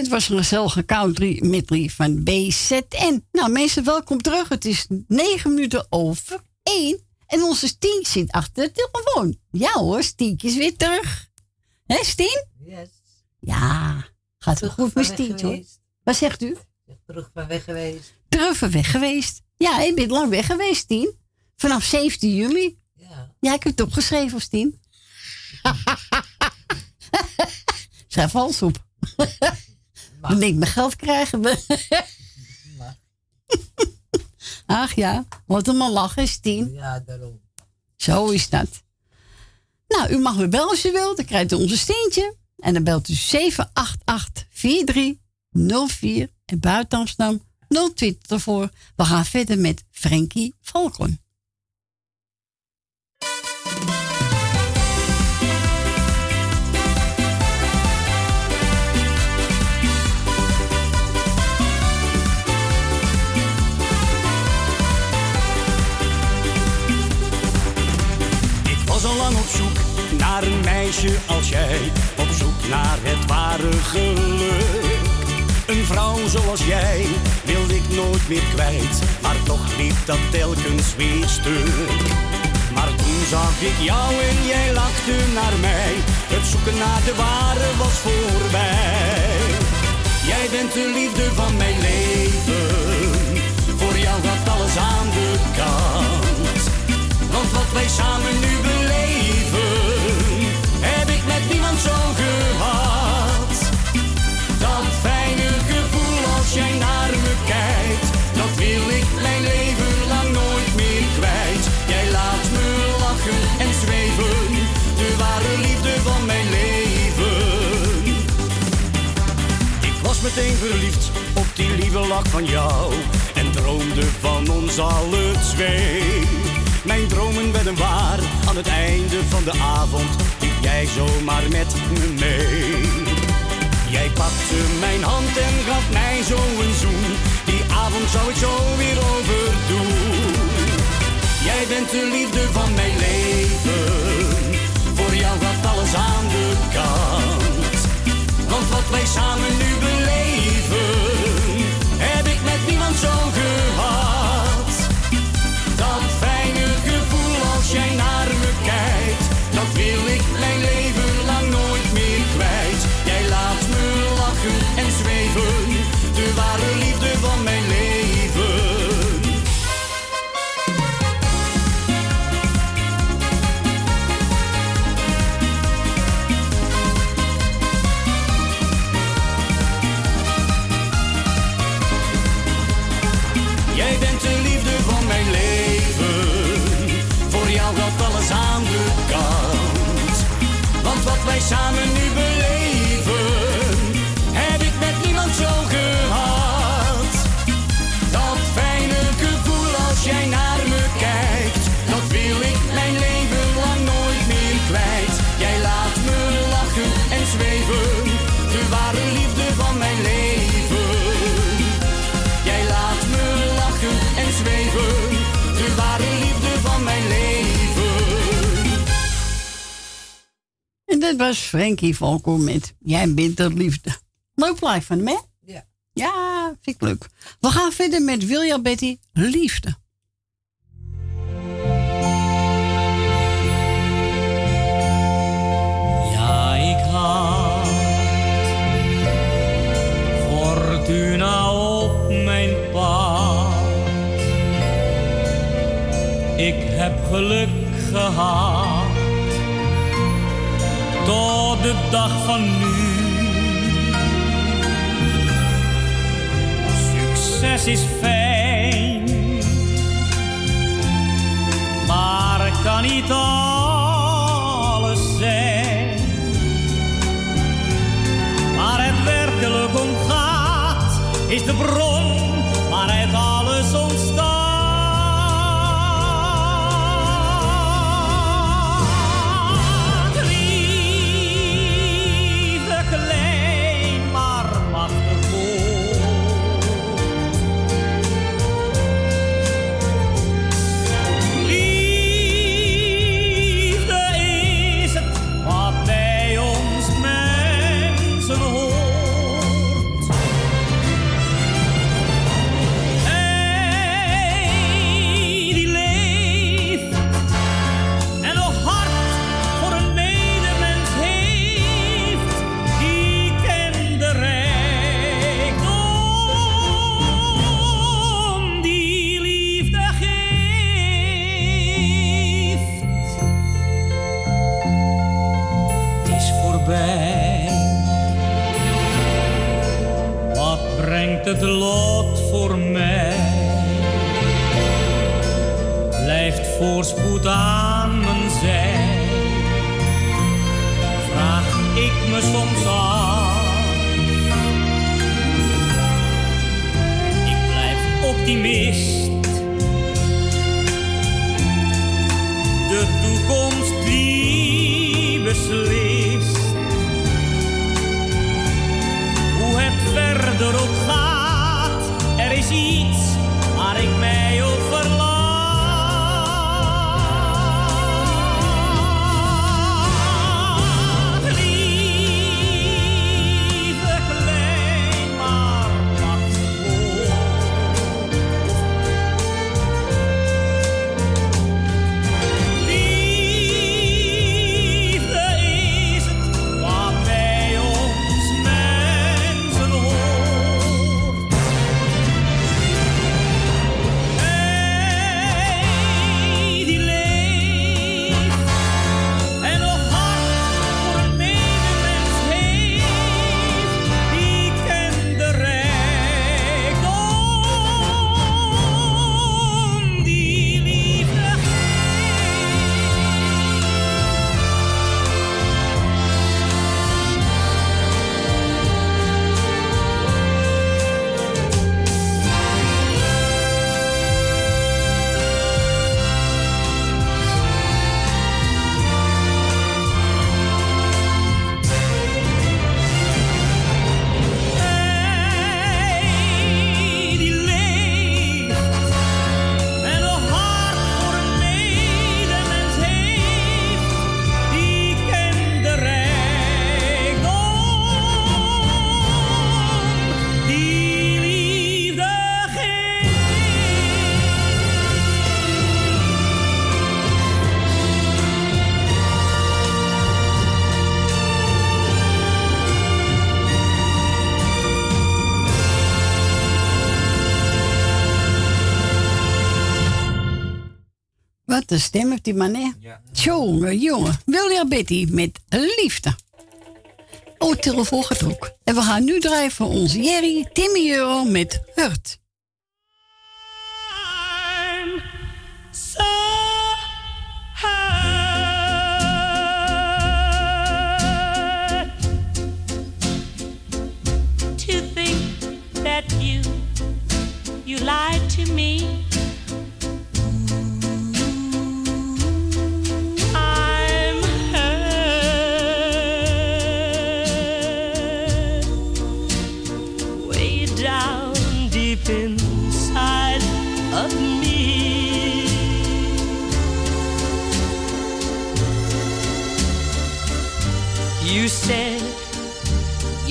[SPEAKER 1] Het was een gezellige country medley van BZN. Nou mensen, welkom terug. Het is negen minuten over één. En onze Stien zit achter de telefoon. Ja hoor, Stientje is weer terug. Hé Stien?
[SPEAKER 16] Yes.
[SPEAKER 1] Ja, gaat het goed met Stientje hoor. Wat zegt u?
[SPEAKER 16] Terug van weg geweest.
[SPEAKER 1] Terug van weg geweest. Ja, je bent lang weg geweest, Tien. Vanaf 17 juli.
[SPEAKER 16] Ja.
[SPEAKER 1] Ja, ik heb het opgeschreven, Tien. Schrijf alles op. Dan denk ik, mijn geld krijgen we. Ach ja, wat een lachen, Stien.
[SPEAKER 16] Ja, daarom.
[SPEAKER 1] Zo is dat. Nou, u mag weer bellen als u wilt. Dan krijgt u onze steentje. En dan belt u 788-4304. En buiten Amsterdam 020 ervoor. We gaan verder met Frankie Valkon.
[SPEAKER 17] Op zoek naar een meisje als jij. Op zoek naar het ware geluk. Een vrouw zoals jij wilde ik nooit meer kwijt. Maar toch liep dat telkens weer stuk. Maar toen zag ik jou en jij lachte naar mij. Het zoeken naar de ware was voorbij. Jij bent de liefde van mijn leven. Voor jou gaat alles aan de kant. Want wat wij samen nu beleven, meteen verliefd op die lieve lach van jou en droomde van ons alle twee. Mijn dromen werden waar aan het einde van de avond liep jij zomaar met me mee. Jij pakte mijn hand en gaf mij zo een zoen. Die avond zou ik zo weer overdoen. Jij bent de liefde van mijn leven. Voor jou gaat alles aan de kant. Want wat wij samen nu samen dat
[SPEAKER 1] was Frankie Valko met Jij bent de liefde. Leuk plaatje van hem, hè?
[SPEAKER 18] Ja.
[SPEAKER 1] Ja, vind ik leuk. We gaan verder met Wilja Betty, Liefde.
[SPEAKER 19] Ja, ik had fortuna op mijn pad. Ik heb geluk gehad tot de dag van nu. Succes is fijn, maar kan niet alles zijn. Waar het werkelijk om gaat, is de bron voorspoed aan mijn zij? Vraag ik me soms af. Ik blijf optimist. Een
[SPEAKER 1] stem heeft die man, hè? Jongen, jongen. Wilja Betty met liefde. Oh, telefoon gaat ook. En we gaan nu draaien voor ons Jerry Timmy Euro met Hurt.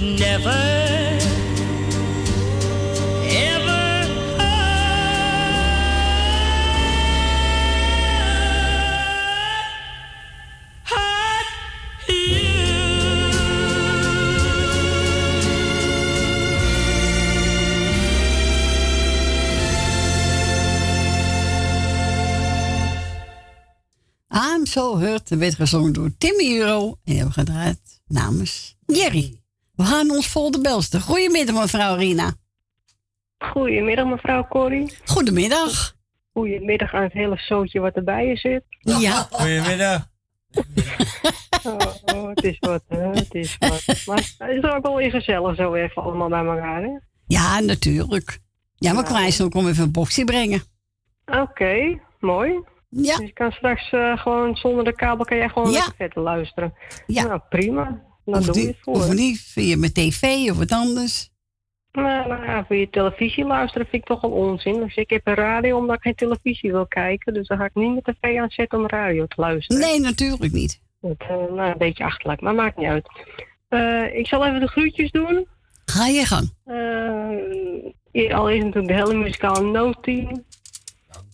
[SPEAKER 11] would never ever hurt
[SPEAKER 1] I'm So Hurt werd gezongen door Timmy Euro. En hebben gedraaid namens Jerry. We gaan ons vol de belsten. Goedemiddag mevrouw Rina.
[SPEAKER 20] Goedemiddag, mevrouw Corrie.
[SPEAKER 1] Goedemiddag.
[SPEAKER 20] Goedemiddag aan het hele zootje wat erbij je zit.
[SPEAKER 1] Ja.
[SPEAKER 2] Goedemiddag.
[SPEAKER 20] Oh, oh, het is wat, hè, het is wat. Maar het is ook wel weer gezellig zo even allemaal bij elkaar, hè?
[SPEAKER 1] Ja, natuurlijk. Ja, maar Kwijs ook om even een boxje brengen.
[SPEAKER 20] Oké, mooi.
[SPEAKER 1] Ja.
[SPEAKER 20] Dus je kan straks eh, gewoon zonder de kabel kan jij gewoon
[SPEAKER 1] Ja.
[SPEAKER 20] lekker verder luisteren.
[SPEAKER 1] Ja.
[SPEAKER 20] Nou, prima.
[SPEAKER 1] Of, die, of niet, via mijn tv of wat anders.
[SPEAKER 20] Nou, nou ja, voor je televisie luisteren vind ik toch wel onzin. Dus ik heb een radio omdat ik geen televisie wil kijken. Dus dan ga ik niet mijn tv aanzetten om radio te luisteren.
[SPEAKER 1] Nee, natuurlijk niet.
[SPEAKER 20] Dat, eh, nou, een beetje achterlijk, maar maakt niet uit. Eh, ik zal even de groetjes doen.
[SPEAKER 1] Ga je gang.
[SPEAKER 20] Uh, al is natuurlijk de hele muzikale noodteam.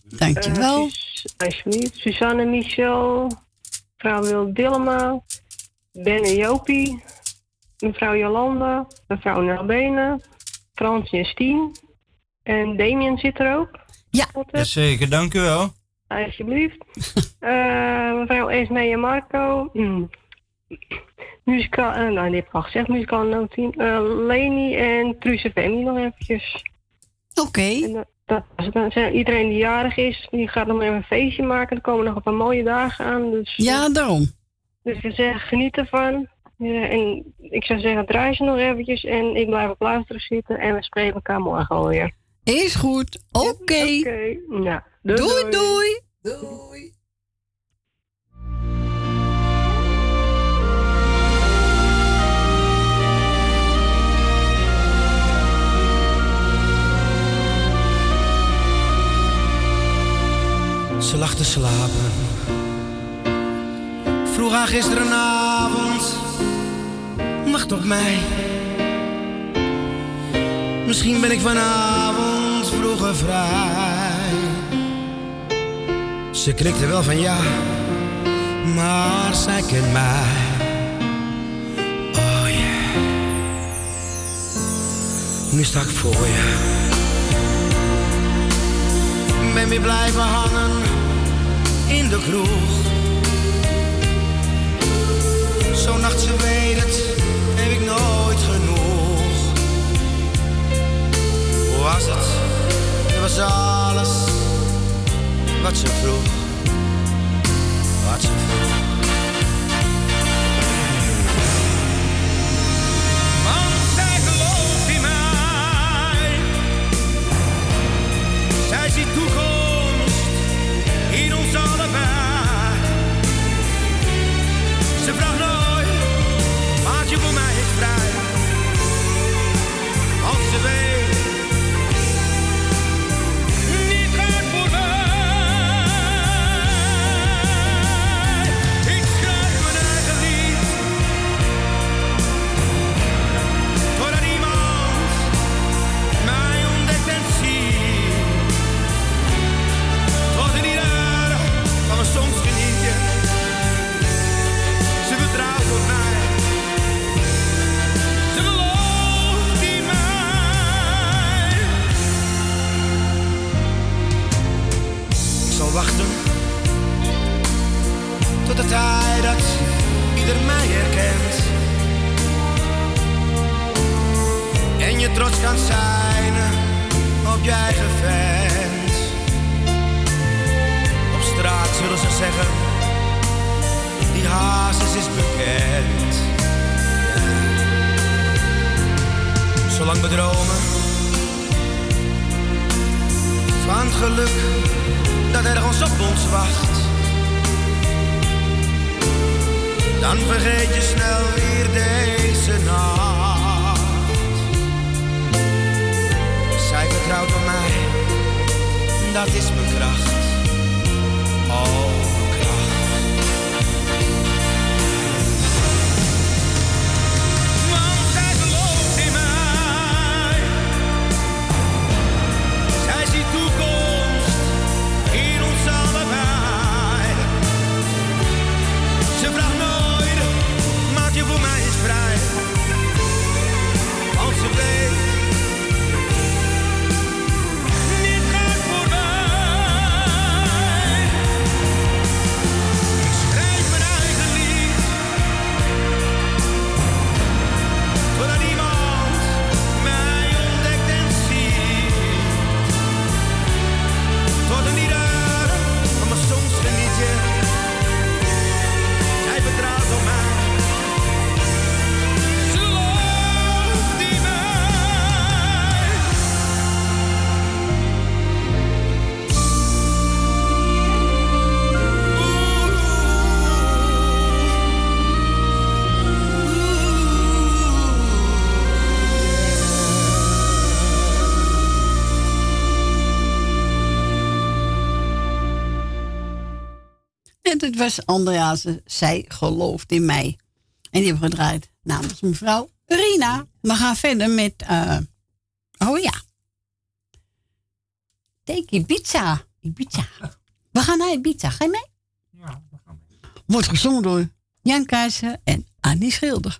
[SPEAKER 1] Dankjewel.
[SPEAKER 20] Sus- alsjeblieft. Suzanne Michel. Mevrouw Wil Dillema. Ben en Jopie. Mevrouw Jolanda. Mevrouw Nelbenen. Fransje en Stien. En Damien zit er ook.
[SPEAKER 1] Ja.
[SPEAKER 2] Jazeker, dank u wel.
[SPEAKER 20] Alsjeblieft. Eh, mevrouw Esmee en Marco. Hmm. Muzikaal, eh, nou, die heb ik al gezegd, muzikaal noodteam. Eh Leni en Truus Femi nog eventjes.
[SPEAKER 1] Oké.
[SPEAKER 20] En dat- zijn iedereen die jarig is, die gaat nog even een feestje maken. Er komen nog een paar mooie dagen aan. Dus,
[SPEAKER 1] Ja, daarom.
[SPEAKER 20] Dus we zeggen, geniet ervan. Ja, en ik zou zeggen, draai ze nog eventjes. En ik blijf op luisteren zitten. En we spreken elkaar morgen alweer.
[SPEAKER 1] Is goed. Oké.
[SPEAKER 20] Oké. Nou, doei,
[SPEAKER 1] Doei,
[SPEAKER 20] doei.
[SPEAKER 1] doei.
[SPEAKER 13] Ze lag te slapen. Vroeg haar gisterenavond. Wacht op mij. Misschien ben ik vanavond vroeger vrij. Ze knikte wel van ja, maar zij kent mij. Oh yeah. Nu sta ik voor je. Ben weer blijven hangen in de kroeg. Zo'n nacht, ze weet het, heb ik nooit genoeg. Hoe was het? Het was alles wat ze vroeg. Wat ze vroeg. Je trots kan zijn op je eigen fans. Op straat zullen ze zeggen, die hazes is bekend. Zolang we dromen van het geluk dat ergens op ons wacht. Dan vergeet je snel weer deze nacht. Vertrouwt op mij, dat is mijn kracht. Oh,
[SPEAKER 1] Het was Andrease, zij gelooft in mij. En die hebben we gedraaid namens mevrouw Rina. We gaan verder met, eh, oh ja. Take Ibiza. Ibiza. We gaan naar Ibiza. Ga je mee?
[SPEAKER 2] Ja, we gaan mee.
[SPEAKER 1] Wordt gezongen door Jan Keizer en Annie Schilder.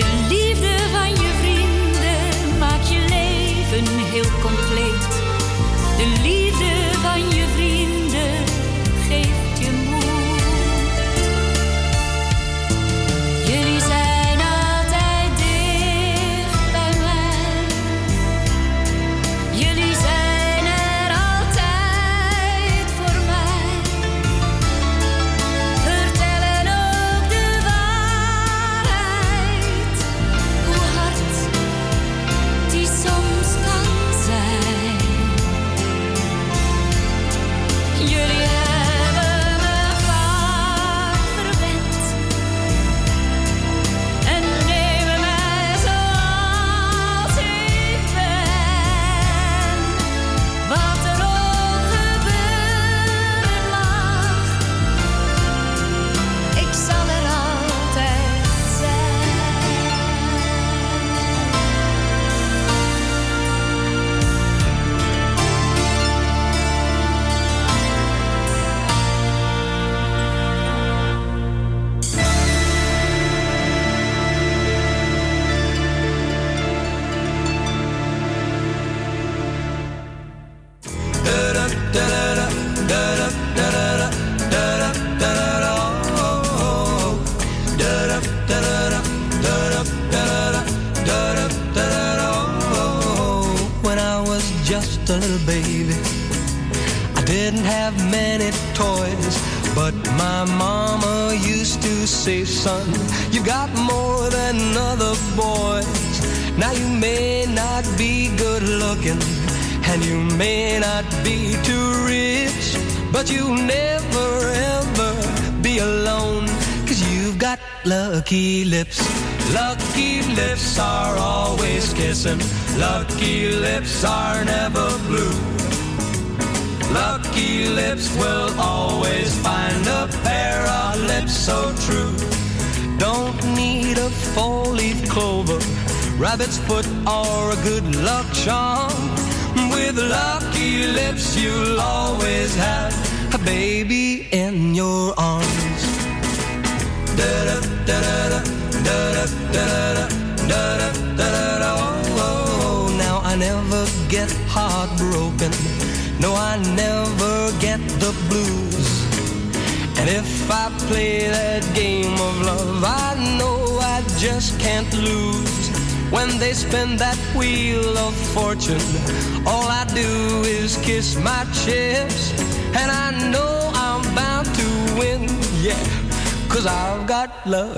[SPEAKER 21] De liefde van je vrienden maakt je leven heel
[SPEAKER 13] kort.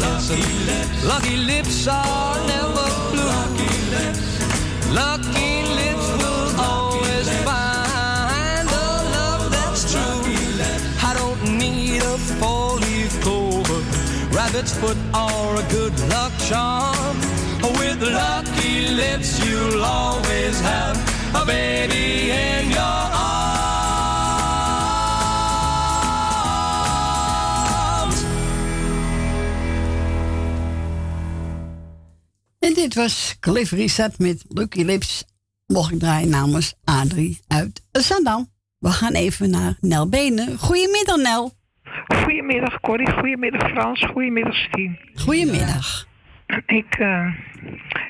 [SPEAKER 13] Lucky lips. Lucky lips are never blue. Lucky lips. Lucky lips will always find a love that's true. I don't need a four-leaf clover, rabbit's foot, or a good luck charm. With lucky lips, you'll always have a baby in your arms.
[SPEAKER 15] Dit was Cliff Richard met Lucky Lips. Mocht ik draaien namens Adrie uit Zandam. We gaan even naar Nel Benen. Goedemiddag Nel.
[SPEAKER 22] Goedemiddag Corrie, goedemiddag Frans, goedemiddag Stien.
[SPEAKER 15] Goedemiddag.
[SPEAKER 22] Ik, eh,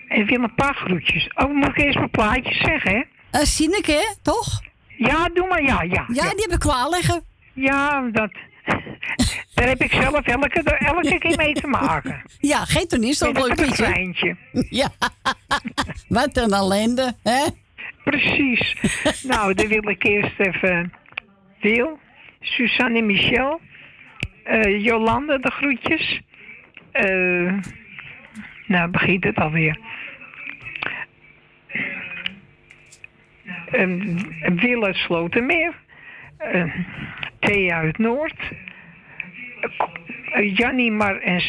[SPEAKER 22] ik wil een paar groetjes. Oh, moet ik eerst mijn plaatjes zeggen, hè?
[SPEAKER 15] Uh, Sineke, hè? toch?
[SPEAKER 22] Ja, doe maar, ja, ja.
[SPEAKER 15] Ja, die heb ik liggen.
[SPEAKER 22] Ja, dat... Daar heb ik zelf elke, elke keer mee te maken.
[SPEAKER 15] Ja, geen toen is dat leuk
[SPEAKER 22] een kleintje.
[SPEAKER 15] Ja, wat een ellende, hè?
[SPEAKER 22] Precies. nou, dan wil ik eerst even Wil, Suzanne en Michel, Jolande de groetjes. Eh, nou, begint het alweer. Um, Wil uit Slotermeer, eh, Thea uit Noord, uh, Jannie Mar en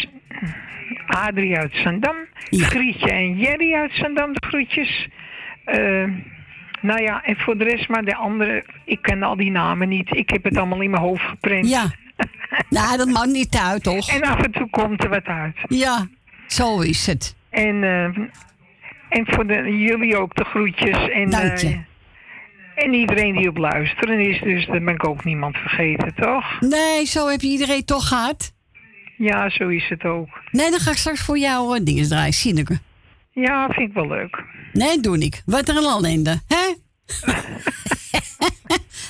[SPEAKER 22] Adrie uit Zandam, Grietje en Jerry uit Zandam de groetjes. Eh, nou ja, en voor de rest maar de andere, ik ken al die namen niet. Ik heb het allemaal in mijn hoofd geprint.
[SPEAKER 15] Ja. Nou, dat maakt niet uit, toch?
[SPEAKER 22] En af en toe komt er wat uit.
[SPEAKER 15] Ja, zo is het.
[SPEAKER 22] En, eh, en voor de, jullie ook de groetjes. En,
[SPEAKER 15] Dank je.
[SPEAKER 22] eh, en iedereen die op luisteren is, dus daar ben ik ook niemand vergeten, toch?
[SPEAKER 15] Nee, zo heb je iedereen toch gehad.
[SPEAKER 22] Ja, zo is het ook.
[SPEAKER 15] Nee, dan ga ik straks voor jou uh, dingen draaien, Sineke.
[SPEAKER 22] Ja, vind ik wel leuk.
[SPEAKER 15] Nee, doe ik. Wat een ellende, hè?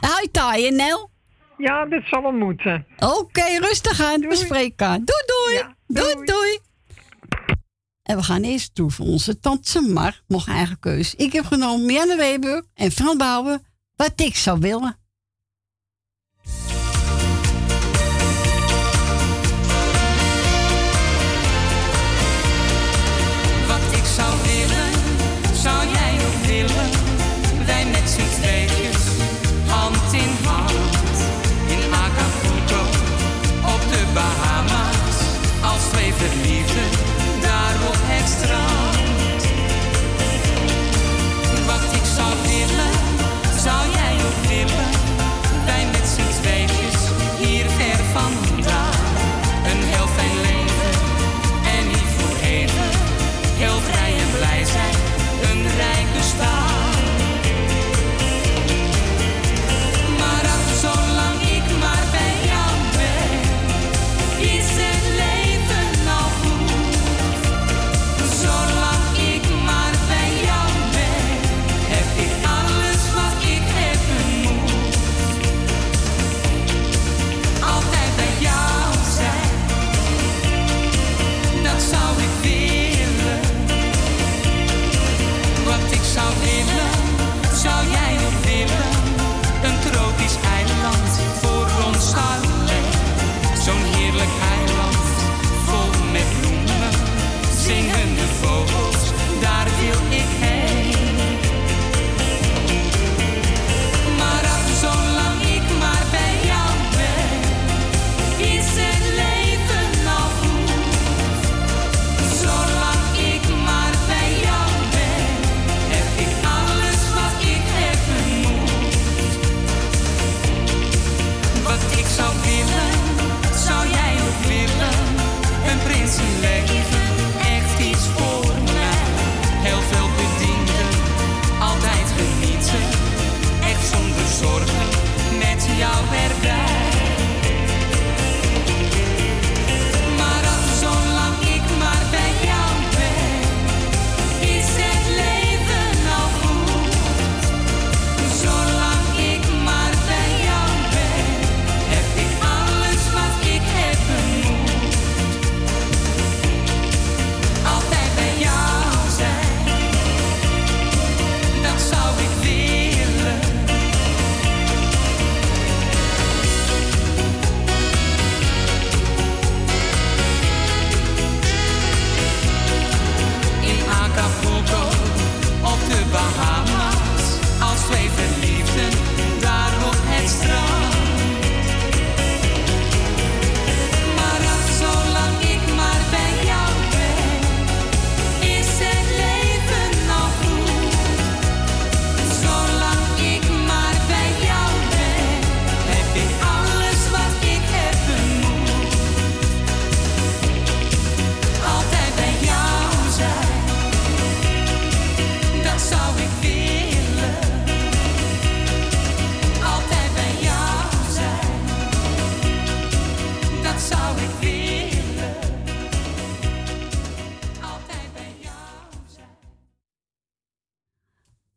[SPEAKER 15] Hou je taai, hè, Nel?
[SPEAKER 22] Ja, dat zal wel moeten.
[SPEAKER 15] Oké, rustig aan. We spreken aan. Doei, doei. doei, doei. En we gaan eerst toe voor onze tante Mar. Mocht eigen keus. Ik heb genomen Mianne Weber en Frans Bouwen. Wat ik zou willen.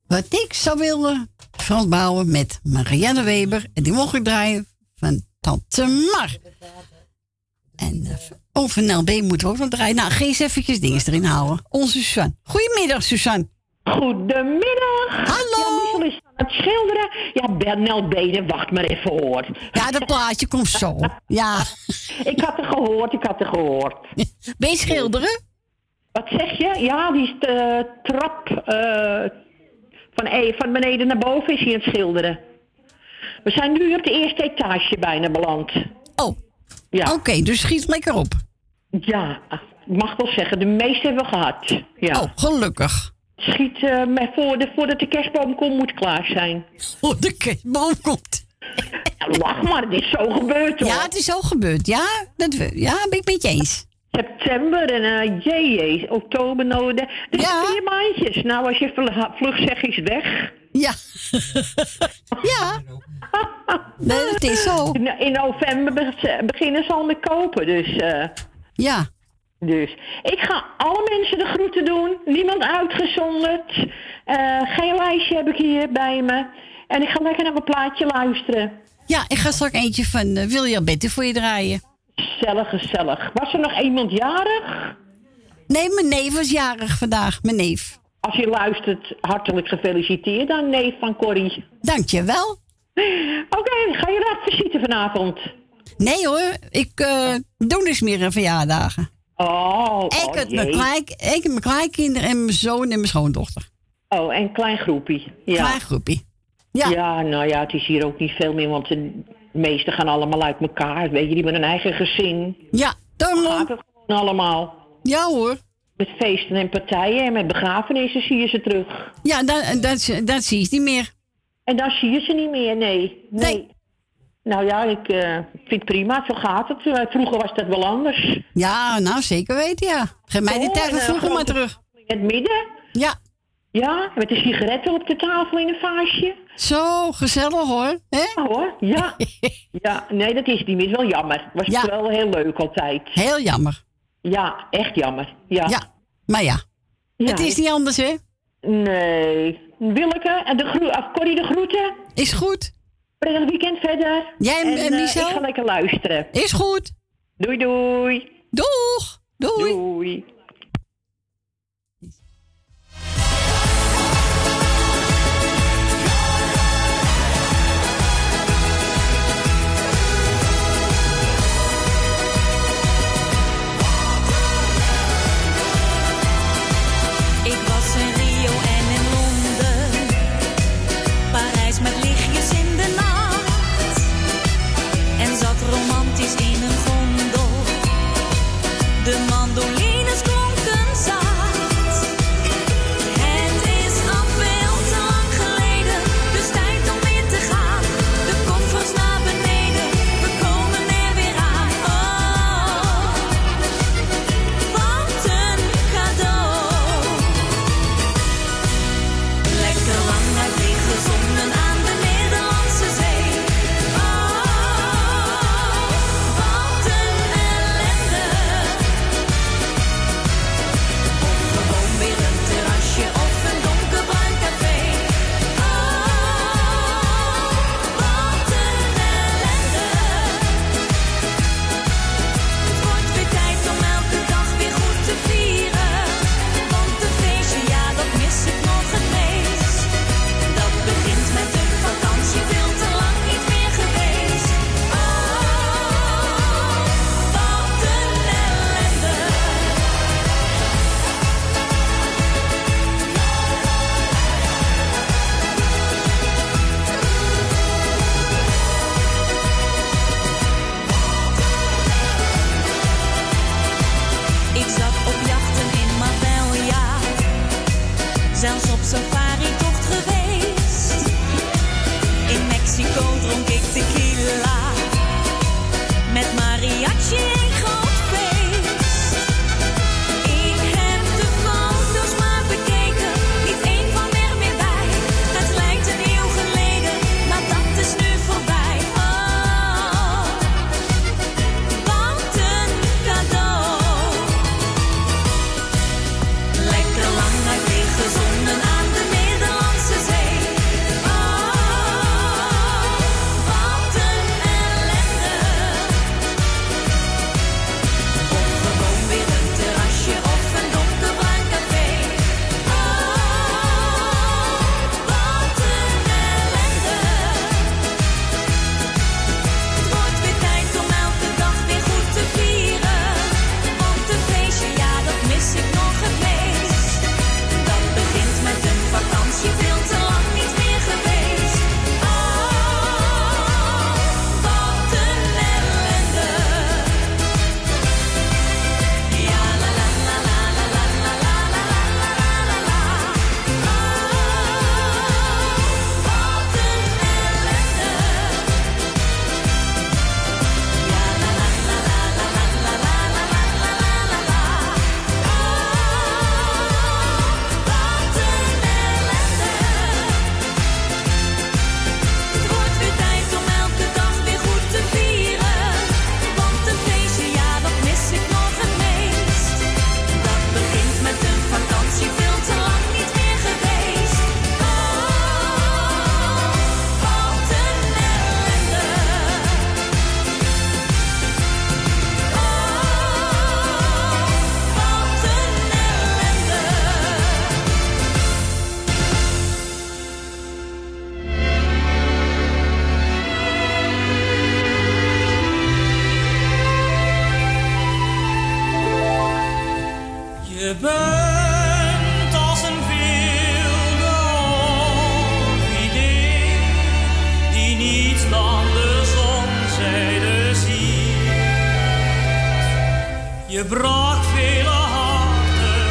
[SPEAKER 23] Wat ik zou willen
[SPEAKER 1] Frans bouwen met Marianne Weber. En die mocht ik draaien van Tante Mar. En uh, over NLB moeten we ook nog draaien. Nou, ga eens eventjes dingen erin houden. Onze Suzanne. Goedemiddag, Suzanne.
[SPEAKER 24] Goedemiddag.
[SPEAKER 1] Hallo.
[SPEAKER 24] Ja, is aan het schilderen. Ja, Bernel Benen, wacht maar even hoor.
[SPEAKER 1] Ja, dat plaatje komt zo. Ja.
[SPEAKER 24] ik had er gehoord, ik had er gehoord.
[SPEAKER 1] Ben je schilderen?
[SPEAKER 24] Wat zeg je? Ja, die is de trap eh, van, e- van beneden naar boven is hij aan het schilderen. We zijn nu op de eerste etage bijna beland.
[SPEAKER 1] Oh.
[SPEAKER 24] Ja.
[SPEAKER 1] Oké, dus schiet lekker op.
[SPEAKER 24] Ja, ik mag wel zeggen, de meeste hebben we gehad. Ja.
[SPEAKER 1] Oh, gelukkig.
[SPEAKER 24] Schiet maar voor de, voordat de kerstboom komt, moet klaar zijn.
[SPEAKER 1] Voor de kerstboom komt.
[SPEAKER 24] Lach maar, het is zo gebeurd hoor.
[SPEAKER 1] Ja, het is zo gebeurd. Ja, dat, ja ben ik met je eens.
[SPEAKER 24] September en eh jee, oktober, nou, de, de vier maandjes. Nou, als je vlug, zegt, is weg.
[SPEAKER 1] Ja. ja. Nee, dat is zo.
[SPEAKER 24] In, november be- beginnen ze al met kopen, dus... eh,
[SPEAKER 1] ja.
[SPEAKER 24] Dus ik ga alle mensen de groeten doen. Niemand uitgezonderd. Eh, geen lijstje heb ik hier bij me. En ik ga lekker naar mijn plaatje luisteren.
[SPEAKER 1] Ja, ik ga straks eentje van uh, William Better voor je draaien.
[SPEAKER 24] Gezellig, gezellig. Was er nog iemand jarig?
[SPEAKER 1] Nee, mijn neef was jarig vandaag. Mijn neef.
[SPEAKER 24] Als je luistert, hartelijk gefeliciteerd aan neef van Corrie.
[SPEAKER 1] Dankjewel.
[SPEAKER 24] Oké, ga je raad visite vanavond?
[SPEAKER 1] Nee hoor, ik eh, doe dus meer verjaardagen.
[SPEAKER 24] Oh,
[SPEAKER 1] ik,
[SPEAKER 24] oh,
[SPEAKER 1] heb mijn klein, ik heb mijn kleinkinderen en mijn zoon en mijn schoondochter.
[SPEAKER 24] Oh, en klein groepie. Ja.
[SPEAKER 1] Klein groepie.
[SPEAKER 24] Ja. nou ja, het is hier ook niet veel meer, want de meesten gaan allemaal uit elkaar. Weet je, die hebben een eigen gezin.
[SPEAKER 1] Ja, daarom.
[SPEAKER 24] Gaat het gewoon allemaal.
[SPEAKER 1] Ja hoor.
[SPEAKER 24] Met feesten en partijen en met begrafenissen zie je ze terug.
[SPEAKER 1] Ja, dat, dat, dat zie je niet meer.
[SPEAKER 24] En dan zie je ze niet meer, nee. Nee. Nou ja, ik eh, vind het prima, zo gaat het. Eh, vroeger was dat wel anders.
[SPEAKER 1] Ja, nou zeker weten, ja. Geef mij die tijd van
[SPEAKER 24] eh,
[SPEAKER 1] vroeger maar terug.
[SPEAKER 24] In het midden?
[SPEAKER 1] Ja.
[SPEAKER 24] Ja, met de sigaretten op de tafel in een vaasje.
[SPEAKER 1] Zo, gezellig hoor. Hè?
[SPEAKER 24] Ja hoor, ja. ja, nee, dat is niet meer. Wel jammer. Was
[SPEAKER 1] Ja.
[SPEAKER 24] wel heel leuk altijd.
[SPEAKER 1] Heel jammer.
[SPEAKER 24] Ja, echt jammer. Ja.
[SPEAKER 1] Ja, maar ja.
[SPEAKER 24] Ja,
[SPEAKER 1] het is niet anders, hè?
[SPEAKER 24] Nee. Willeke, en de gro Corrie de groeten.
[SPEAKER 1] Is goed.
[SPEAKER 24] Prettig weekend verder.
[SPEAKER 1] Jij en, en
[SPEAKER 24] eh,
[SPEAKER 1] Michel?
[SPEAKER 24] Ik ga lekker luisteren.
[SPEAKER 1] Is goed.
[SPEAKER 24] Doei doei.
[SPEAKER 1] Doeg. Doei.
[SPEAKER 24] Doei.
[SPEAKER 19] Je bent als een wilde orchidee die niets dan de zonzijde ziet. Je brak vele harten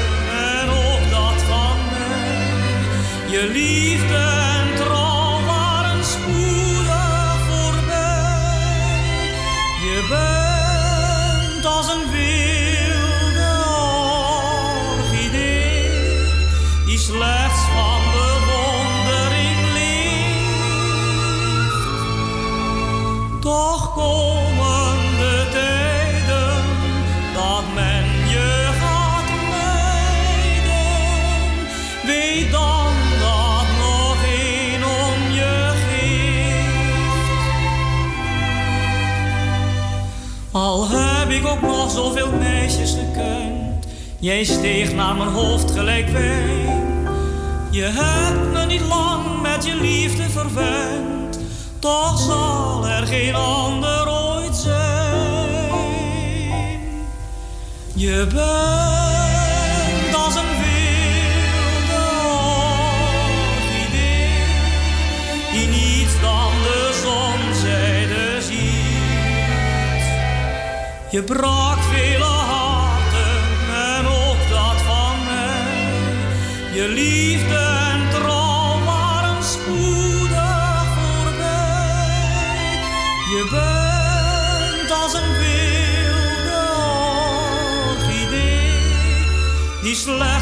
[SPEAKER 19] en ook dat van mij. Je liefde zoveel meisjes gekund, jij steeg naar mijn hoofd gelijk wijn. Je hebt me niet lang met je liefde verwend, toch zal er geen ander ooit zijn. Je bent Je brak vele harten en ook dat van mij. Je liefde en trouw waren spoedig voorbij. Je bent als een wilde orchidee die slechts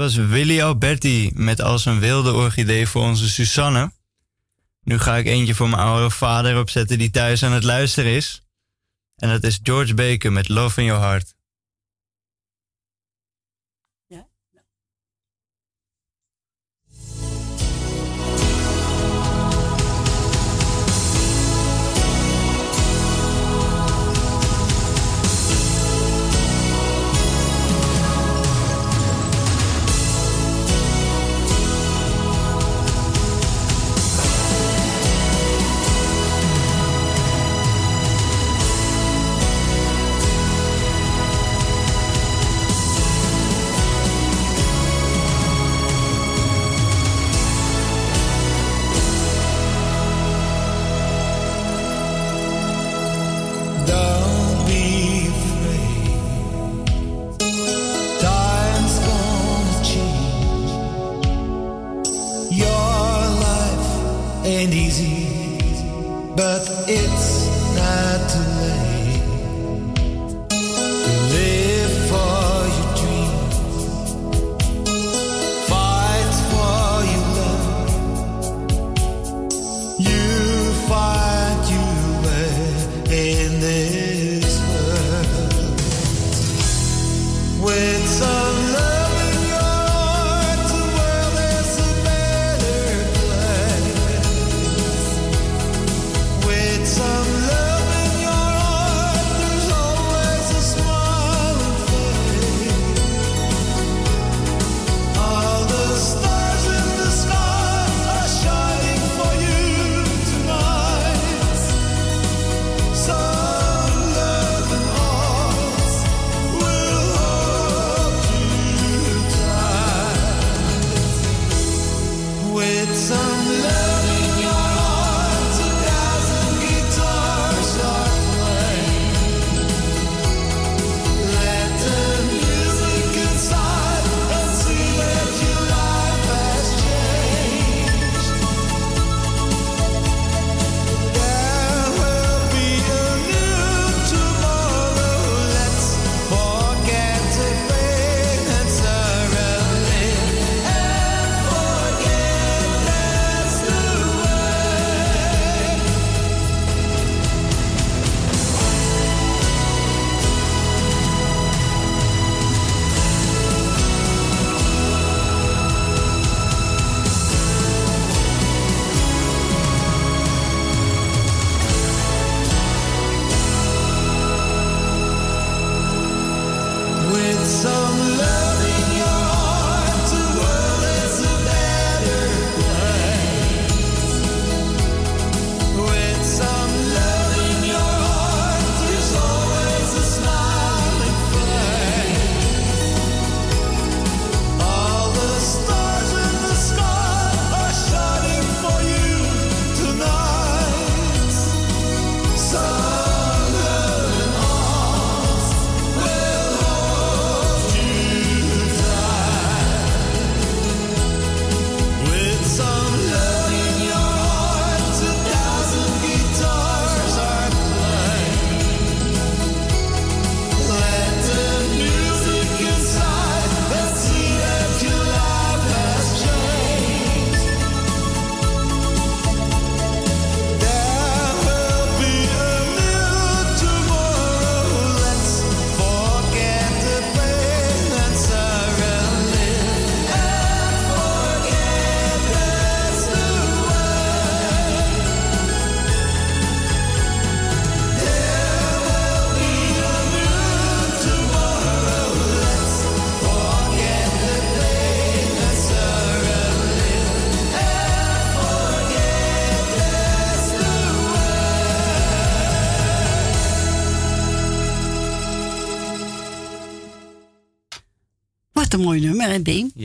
[SPEAKER 2] was Willy Alberti met als een wilde orchidee voor onze Susanne. Nu ga ik eentje voor mijn oude vader opzetten die thuis aan het luisteren is. En dat is George Baker met Love in Your Heart.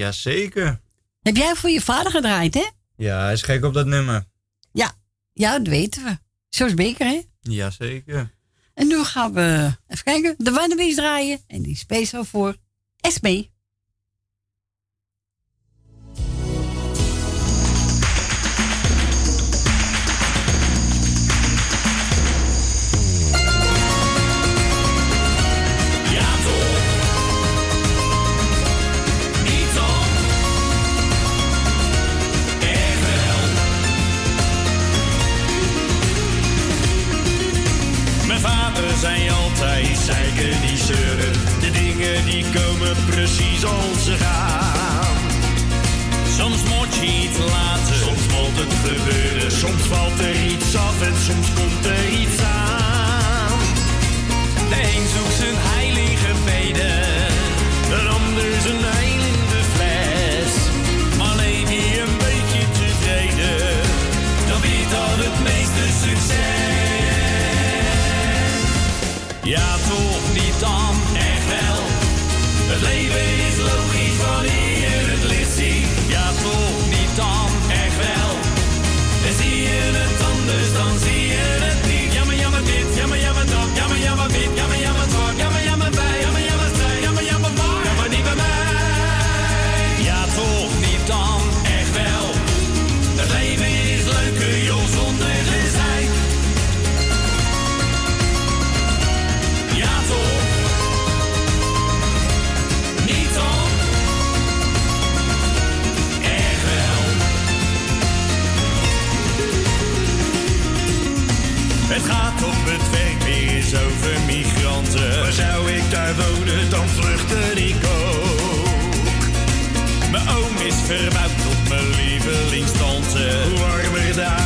[SPEAKER 25] Jazeker.
[SPEAKER 19] Heb jij voor je vader gedraaid, hè?
[SPEAKER 25] Ja, hij is gek op dat nummer.
[SPEAKER 19] Ja, ja dat weten we. Zoals Beker, hè?
[SPEAKER 25] Jazeker.
[SPEAKER 19] En nu gaan we even kijken, de Wannabies draaien. En die is speciaal voor Esme.
[SPEAKER 17] Precies als ze gaan. Soms moet je iets laten, soms moet het gebeuren. Soms valt er iets af en soms komt er iets aan.
[SPEAKER 26] De een zoekt zijn heilige beden,
[SPEAKER 17] Een ander zijn heil in de fles.
[SPEAKER 26] maar leef een beetje tevreden, dan biedt dat het meeste succes. Ja toch,
[SPEAKER 17] wonen, dan vluchtte ik ook. Mijn oom is verbouwd tot mijn lievelingstante. Hoe warmer de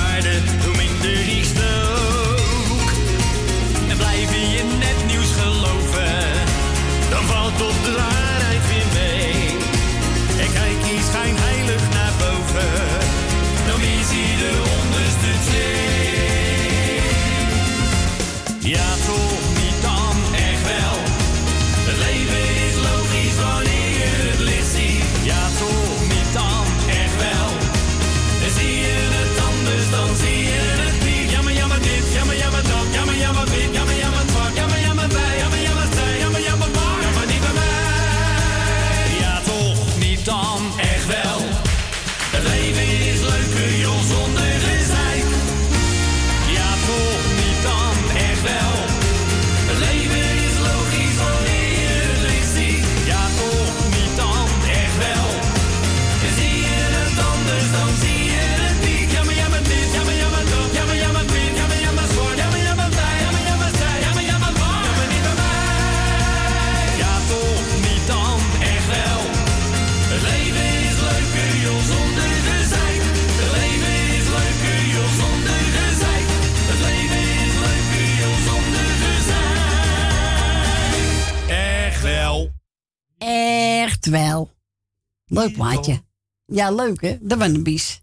[SPEAKER 19] Leuk plaatje. Ja, leuk hè? De Wannabies.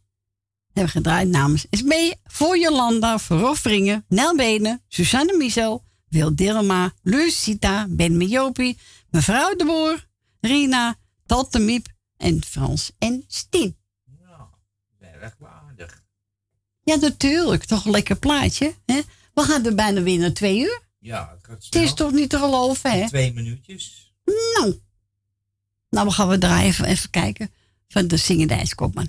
[SPEAKER 19] Hebben gedraaid namens Esmee, voor Jolanda, voor Rolf Vringen, Nel Benen, Susanne Michel, Wil Dilma, Lucita, Ben mevrouw de Boer, Rina, Tante Miep en Frans en Stien.
[SPEAKER 27] Erg waardig.
[SPEAKER 19] Ja, natuurlijk. Toch een lekker plaatje. Hè? We gaan er bijna weer naar twee uur.
[SPEAKER 27] Ja, het
[SPEAKER 19] Het is toch niet te geloven, hè?
[SPEAKER 27] Twee minuutjes.
[SPEAKER 19] Nou. Nou, we gaan we draaien even, even kijken van de zingende ijskopman.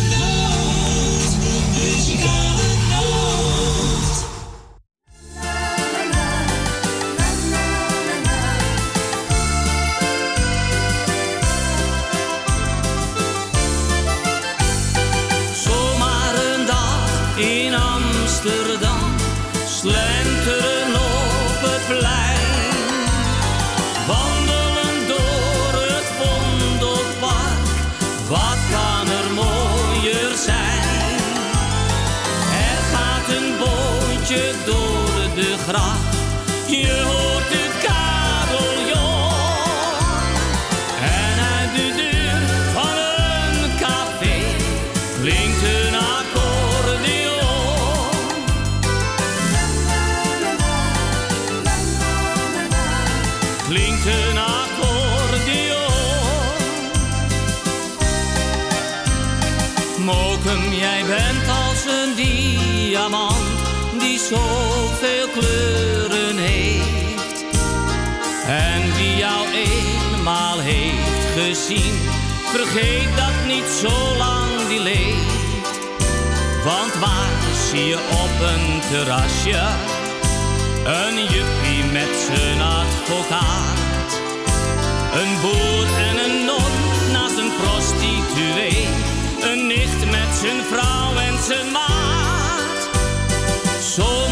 [SPEAKER 19] vergeet dat niet zolang die leeft. Want waar zie je op een terrasje een juppie met zijn advocaat? Een boer en een non naast een prostituee, een nicht met zijn vrouw en zijn maat. Zomaar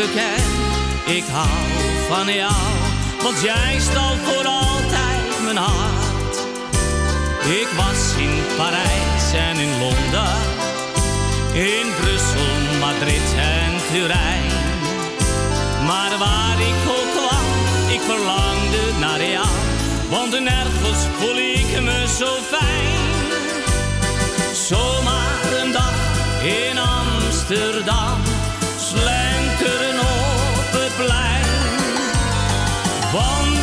[SPEAKER 19] ik hou van jou, want jij stal voor altijd mijn hart. Ik was in Parijs en in Londen, in Brussel, Madrid en Turijn. Maar waar ik ook kwam, ik verlangde naar jou, want nergens voel ik me zo fijn. Zomaar een dag in Amsterdam, slenteren op het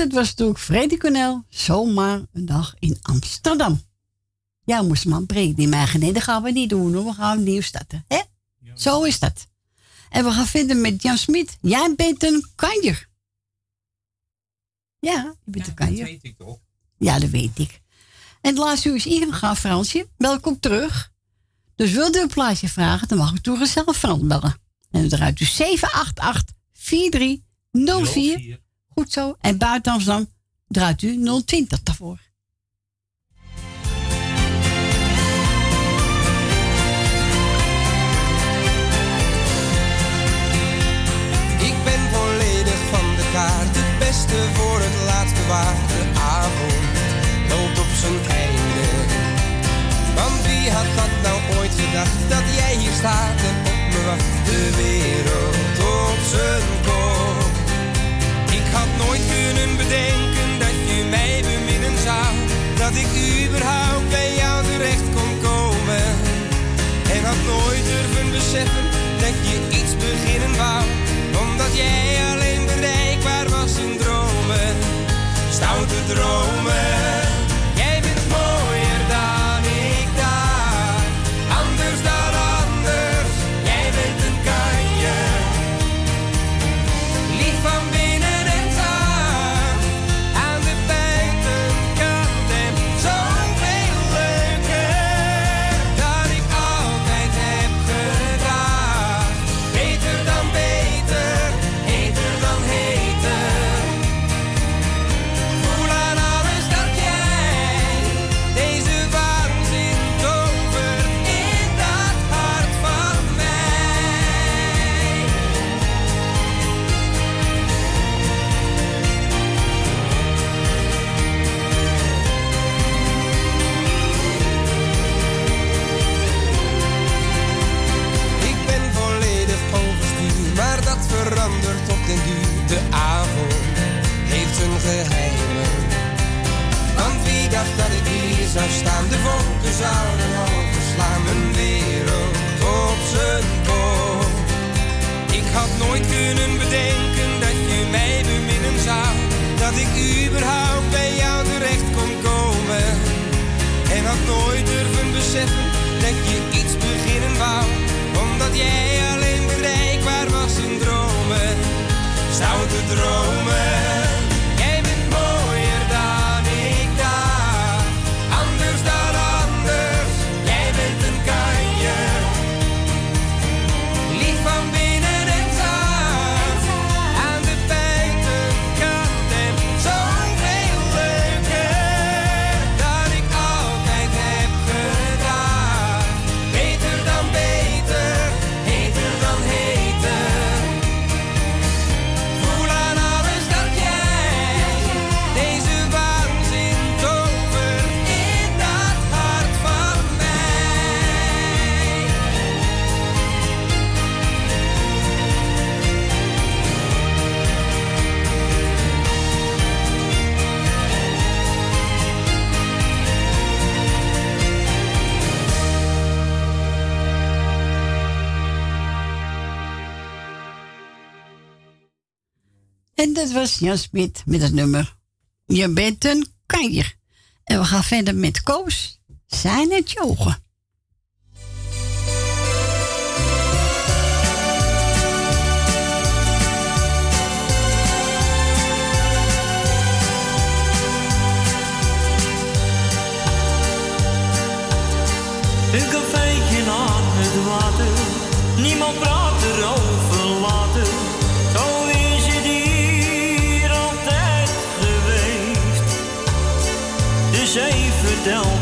[SPEAKER 1] dat was natuurlijk Freddy Cornel, zomaar een dag in Amsterdam. Ja, moest man breek die mij nee, dat gaan we niet doen hoor. We gaan nieuw starten. Hè? Zo is dat. En we gaan verder met Jan Smit. Jij bent een kanjer. Ja, je bent een kanjer.
[SPEAKER 27] weet ik toch?
[SPEAKER 1] Ja, dat weet ik. En het laatste uur is ingegaan, Fransje. Welkom terug. Dus wilt u een plaatje vragen, dan mag u toen zelf Frans bellen. En dan draait u 788 4304. Goed zo. En buiten Amsterdam draait u 020 daarvoor.
[SPEAKER 13] Ik ben volledig van de kaart, het beste voor het laatst bewaard. De avond loopt op zijn einde. Want wie had dat nou ooit gedacht, dat jij hier staat en op me wacht. De wereld op zijn kop. Had nooit kunnen bedenken dat je mij beminnen zou. Dat ik überhaupt bij jou terecht kon komen. En had nooit durven beseffen dat je iets beginnen wou. Omdat jij alleen bereikbaar was in dromen. Stoute dromen. Zou staan? De wolken zouden overslaan, mijn wereld op zijn kop. Ik had nooit kunnen bedenken dat je mij beminnen zou. Dat ik überhaupt bij jou terecht kon komen. En had nooit durven beseffen dat je iets beginnen wou. Omdat jij alleen bereikbaar was in dromen. Stoute dromen. En dat
[SPEAKER 1] was Jan Smit met het nummer Je bent een kanjer. En we gaan verder met Koos. Zijn het je ogen?
[SPEAKER 19] Een cafeetje aan het water, niemand praat zee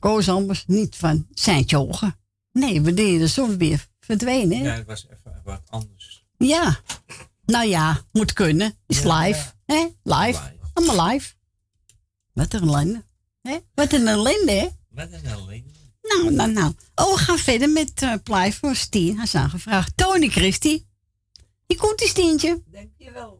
[SPEAKER 1] Koos anders niet van zijn ogen. Nee, we deden soms weer verdwenen.
[SPEAKER 27] Ja, het was even wat anders.
[SPEAKER 1] Ja. Nou ja, moet kunnen. Is live. Hè? Live. Allemaal live. Wat een ellende. Hè? Wat een ellende, hè?
[SPEAKER 27] Wat een ellende.
[SPEAKER 1] Nou, nou, nou. Oh, we gaan verder met eh, uh, Play Stien. Hij is aangevraagd. Tony Christie. Je komt, die
[SPEAKER 18] je
[SPEAKER 26] wel.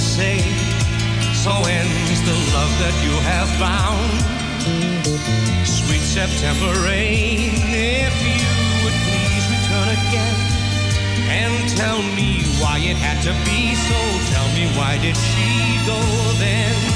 [SPEAKER 26] say. So ends the love that you have found. Sweet September rain, if you would please return again and tell me why it had to be so. Tell me why did she go then?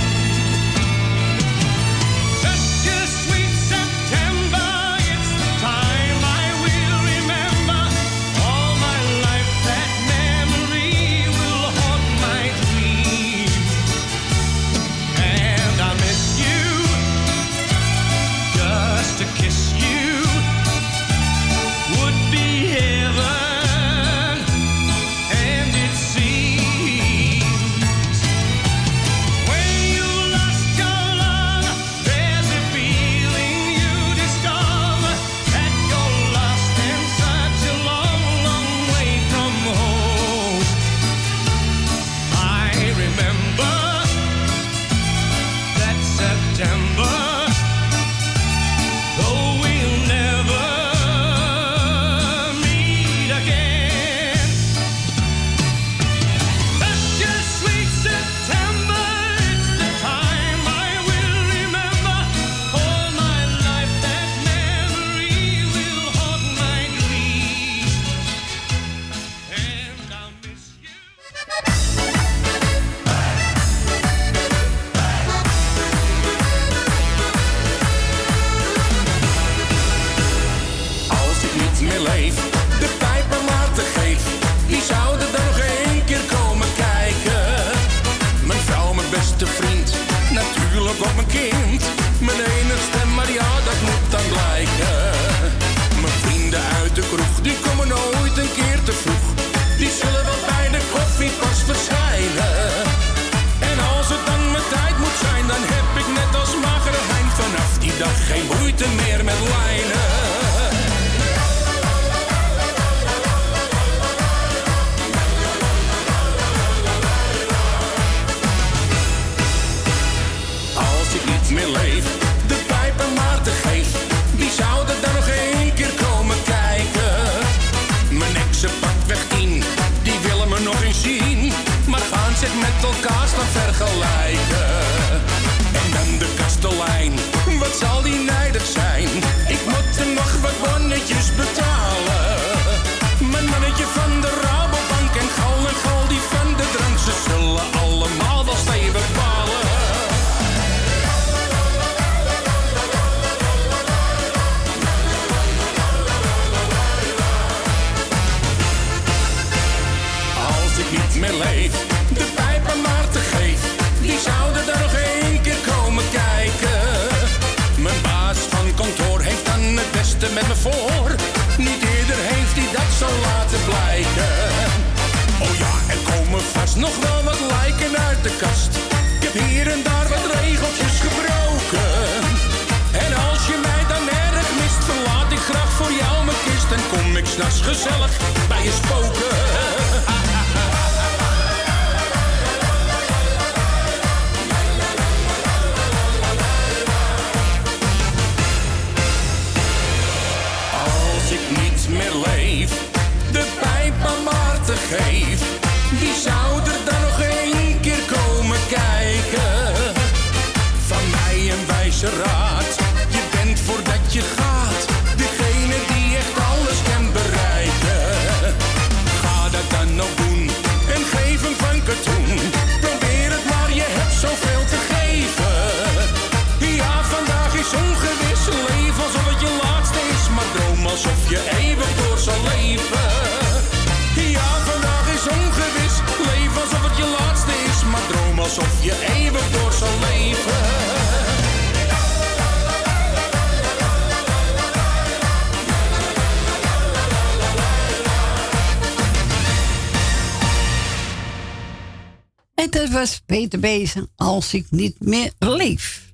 [SPEAKER 1] Was Peter Bezen, als ik niet meer leef.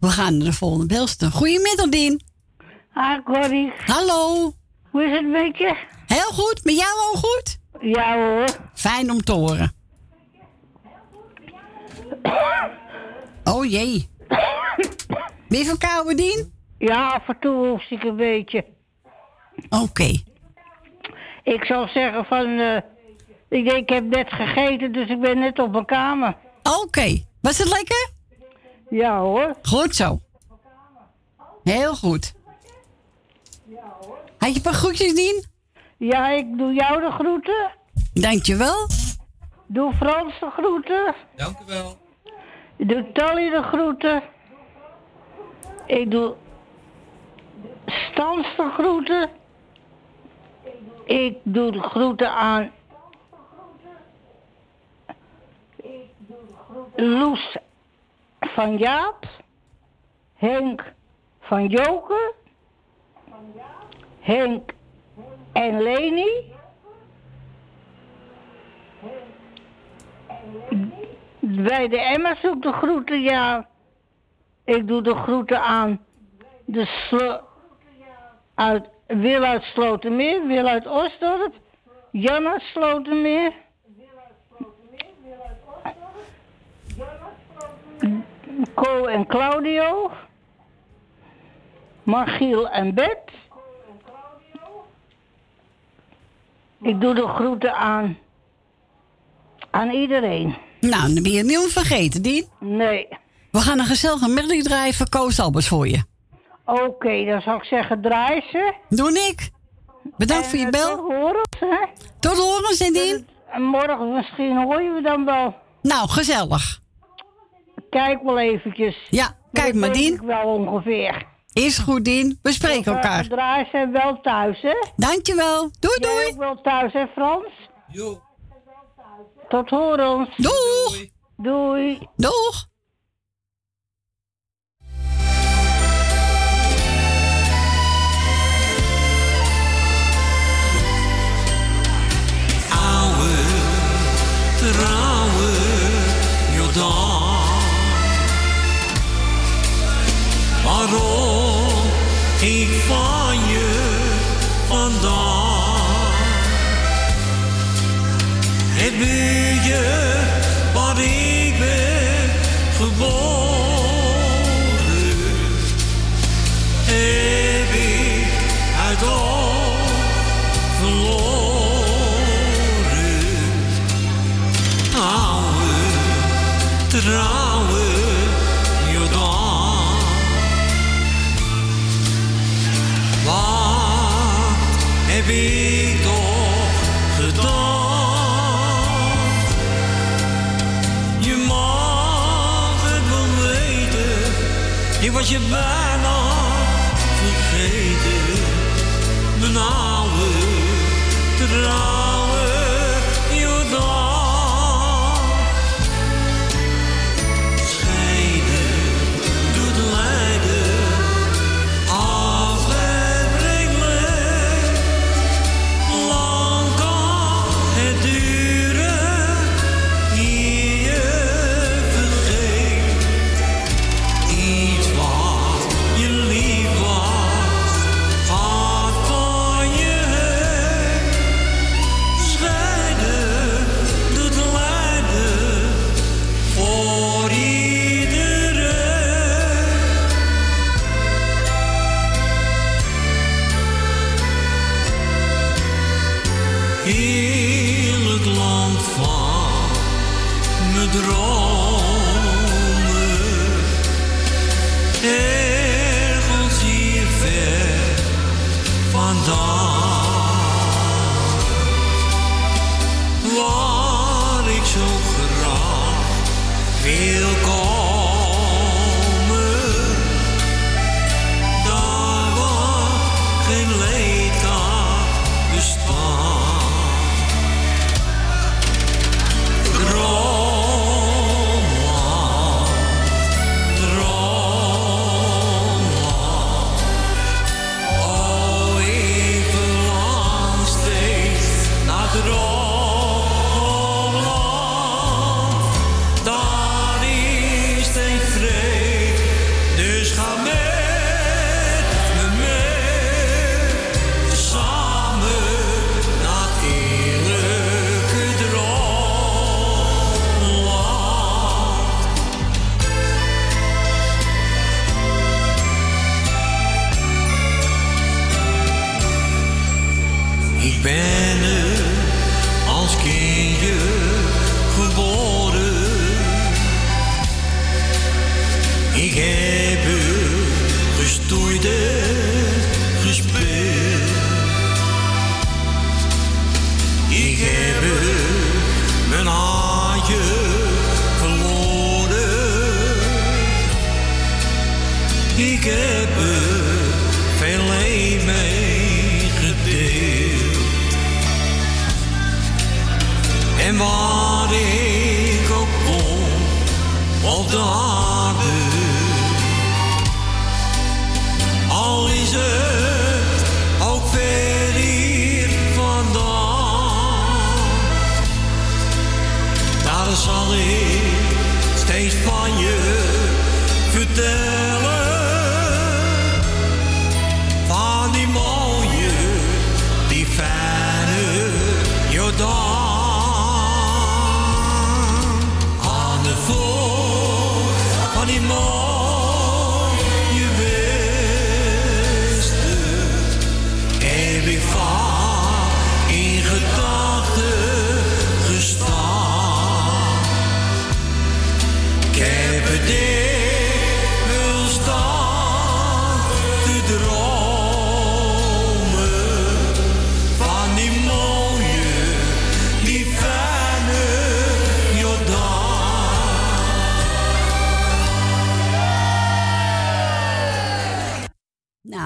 [SPEAKER 1] We gaan naar de volgende belster. Goedemiddag, Dien.
[SPEAKER 28] Hi, Corrie.
[SPEAKER 1] Hallo.
[SPEAKER 28] Hoe is het met je?
[SPEAKER 1] Heel goed. Met jou ook goed?
[SPEAKER 28] Ja hoor.
[SPEAKER 1] Fijn om te horen. Oh jee. Ben je verkouden, Dien?
[SPEAKER 28] Ja, af en toe hoest ik een beetje.
[SPEAKER 1] Oké.
[SPEAKER 28] Ik zou zeggen van... eh, ik denk, ik heb net gegeten, dus ik ben net op mijn kamer.
[SPEAKER 1] Oké. Was het lekker?
[SPEAKER 28] Ja hoor.
[SPEAKER 1] Goed zo. Heel goed. Had je een paar groetjes, Dien?
[SPEAKER 28] Ja, ik doe jou de groeten.
[SPEAKER 1] Dankjewel.
[SPEAKER 28] Doe Frans de groeten.
[SPEAKER 29] Dank u wel.
[SPEAKER 28] Ik doe Tally de groeten. Ik doe Stans de groeten. Ik doe de groeten aan Loes van Jaap. Henk van Joker. Henk en Leni. Bij de Emma's ik de groeten, ja. Ik doe de groeten aan de slo uit Wil uit Slotermeer, Wil uit Osdorp, Jan uit Slotermeer. Co en Claudio. Margiel en Bet. Ik doe de groeten aan, aan iedereen.
[SPEAKER 1] Nou, dan ben je niet vergeten, Dien.
[SPEAKER 28] Nee.
[SPEAKER 1] We gaan een gezellige melodie draaien voor Koos Albers voor je.
[SPEAKER 28] Oké, dan zou ik zeggen draai ze.
[SPEAKER 1] Doe ik. Bedankt voor je
[SPEAKER 28] En,
[SPEAKER 1] bel.
[SPEAKER 28] eh, Tot horens, hè?
[SPEAKER 1] Tot horens, en Dien.
[SPEAKER 28] En morgen misschien hoor je me dan wel.
[SPEAKER 1] Nou, gezellig.
[SPEAKER 28] Kijk wel eventjes.
[SPEAKER 1] Ja, kijk maar, Dien.
[SPEAKER 28] ik wel ongeveer.
[SPEAKER 1] Is goed, Dien. We spreken elkaar.
[SPEAKER 28] Draai zijn wel thuis, hè?
[SPEAKER 1] Dankjewel. Doei,
[SPEAKER 28] Jij
[SPEAKER 1] doei.
[SPEAKER 28] ook wel thuis, hè, Frans?
[SPEAKER 29] Jo.
[SPEAKER 28] Tot horens.
[SPEAKER 1] Doeg.
[SPEAKER 28] Doei.
[SPEAKER 1] Doeg.
[SPEAKER 26] Oude, trouwe Jordaan. Waarom ik van je vandaan? Het ik was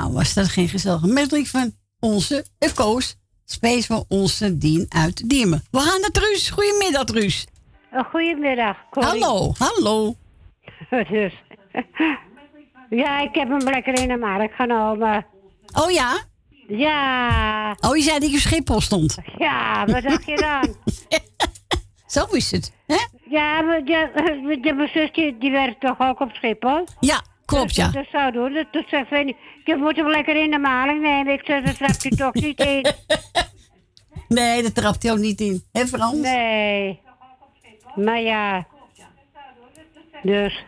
[SPEAKER 1] Nou, was dat geen gezellige medley van onze Koos. Space voor onze Dien uit Diemen. We gaan naar Truus. Goedemiddag, Truus.
[SPEAKER 30] Oh, goedemiddag. Corrie.
[SPEAKER 1] Hallo, hallo.
[SPEAKER 30] dus. ja, ik heb hem lekker in de markt genomen.
[SPEAKER 1] Oh ja?
[SPEAKER 30] Ja.
[SPEAKER 1] Oh, je zei dat je op Schiphol stond.
[SPEAKER 30] Ja, wat dacht je dan?
[SPEAKER 1] Zo is het, hè?
[SPEAKER 30] ja, maar ja, ja, mijn zus die, die werkt toch ook op Schiphol?
[SPEAKER 1] Ja, klopt, ja.
[SPEAKER 30] Dus dat zou doen. Dat, dat Fanny, je moet hem lekker in de maling nemen. Ik zeg, dat trapt hij toch niet in.
[SPEAKER 1] Nee, dat trapt hij ook niet in. Hè, Frans?
[SPEAKER 30] Nee. Maar ja. Dus.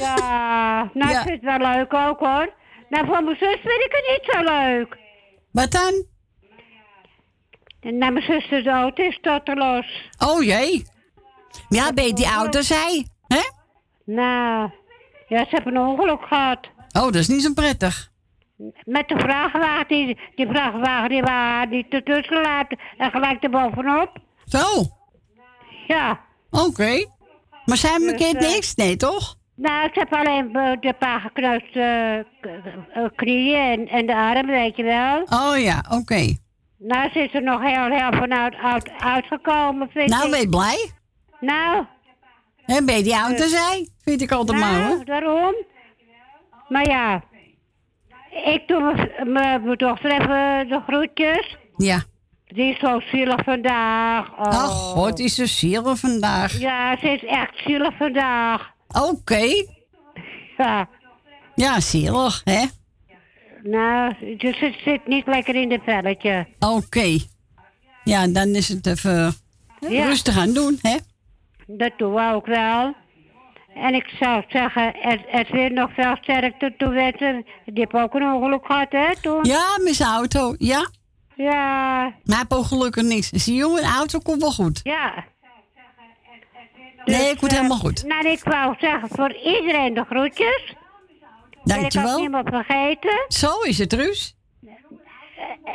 [SPEAKER 30] Ja, nou,
[SPEAKER 1] Ja.
[SPEAKER 30] ik vind het wel leuk ook hoor. Nou, voor mijn zus vind ik het niet zo leuk.
[SPEAKER 1] Wat dan?
[SPEAKER 30] Nou, mijn zus is dood, is los.
[SPEAKER 1] Oh jee. Ja, ben je die auto zei, hè?
[SPEAKER 30] Nou, ja, ze hebben een ongeluk gehad.
[SPEAKER 1] Oh, dat is niet zo prettig.
[SPEAKER 30] Met de vrachtwagen, die, die vrachtwagen die waren niet ertussen laten en gelijk erbovenop.
[SPEAKER 1] Zo.
[SPEAKER 30] Ja.
[SPEAKER 1] Oké. Maar zijn
[SPEAKER 30] Dus,
[SPEAKER 1] bekend
[SPEAKER 30] eh,
[SPEAKER 1] niks? Nee, toch?
[SPEAKER 30] Nou, ik heb alleen eh, de paar gekneusde eh, knieën en, en de arm, weet je wel.
[SPEAKER 1] Oh ja, oké.
[SPEAKER 30] Nou, ze is er nog heel, heel vanuit uit, uitgekomen, vind
[SPEAKER 1] Nou,
[SPEAKER 30] ik.
[SPEAKER 1] ben je blij?
[SPEAKER 30] Nou.
[SPEAKER 1] En ben je die
[SPEAKER 30] Dus-
[SPEAKER 1] zei? Vind ik altijd maar
[SPEAKER 30] Nou,
[SPEAKER 1] hoor.
[SPEAKER 30] daarom. Maar ja, ik doe mijn- dochter even de groetjes.
[SPEAKER 1] Ja.
[SPEAKER 30] Die is zo zielig vandaag. Oh.
[SPEAKER 1] Ach, god, is ze zielig vandaag.
[SPEAKER 30] Ja, ze is echt zielig vandaag.
[SPEAKER 1] Oké.
[SPEAKER 30] Ja.
[SPEAKER 1] Ja, zielig, hè?
[SPEAKER 30] Nou, dus het zit niet lekker in het velletje.
[SPEAKER 1] Oké. Ja, dan is het even
[SPEAKER 30] Ja.
[SPEAKER 1] rustig aan doen, hè?
[SPEAKER 30] Dat doen we ook wel. En ik zou zeggen, er weer nog veel sterkte toe wensen. Die heeft ook een ongeluk gehad, hè, toen?
[SPEAKER 1] Ja, met zijn auto, ja.
[SPEAKER 30] Ja.
[SPEAKER 1] Maar hij heeft ook gelukkig niks. Is die jongen, de auto komt wel goed.
[SPEAKER 30] Ja.
[SPEAKER 1] Nee,
[SPEAKER 30] Dus,
[SPEAKER 1] ik word
[SPEAKER 30] eh,
[SPEAKER 1] helemaal goed.
[SPEAKER 30] Nou, ik wou zeggen voor iedereen de groetjes. En ik
[SPEAKER 1] Dankjewel.
[SPEAKER 30] had niemand vergeten.
[SPEAKER 1] Zo is het, Ruus.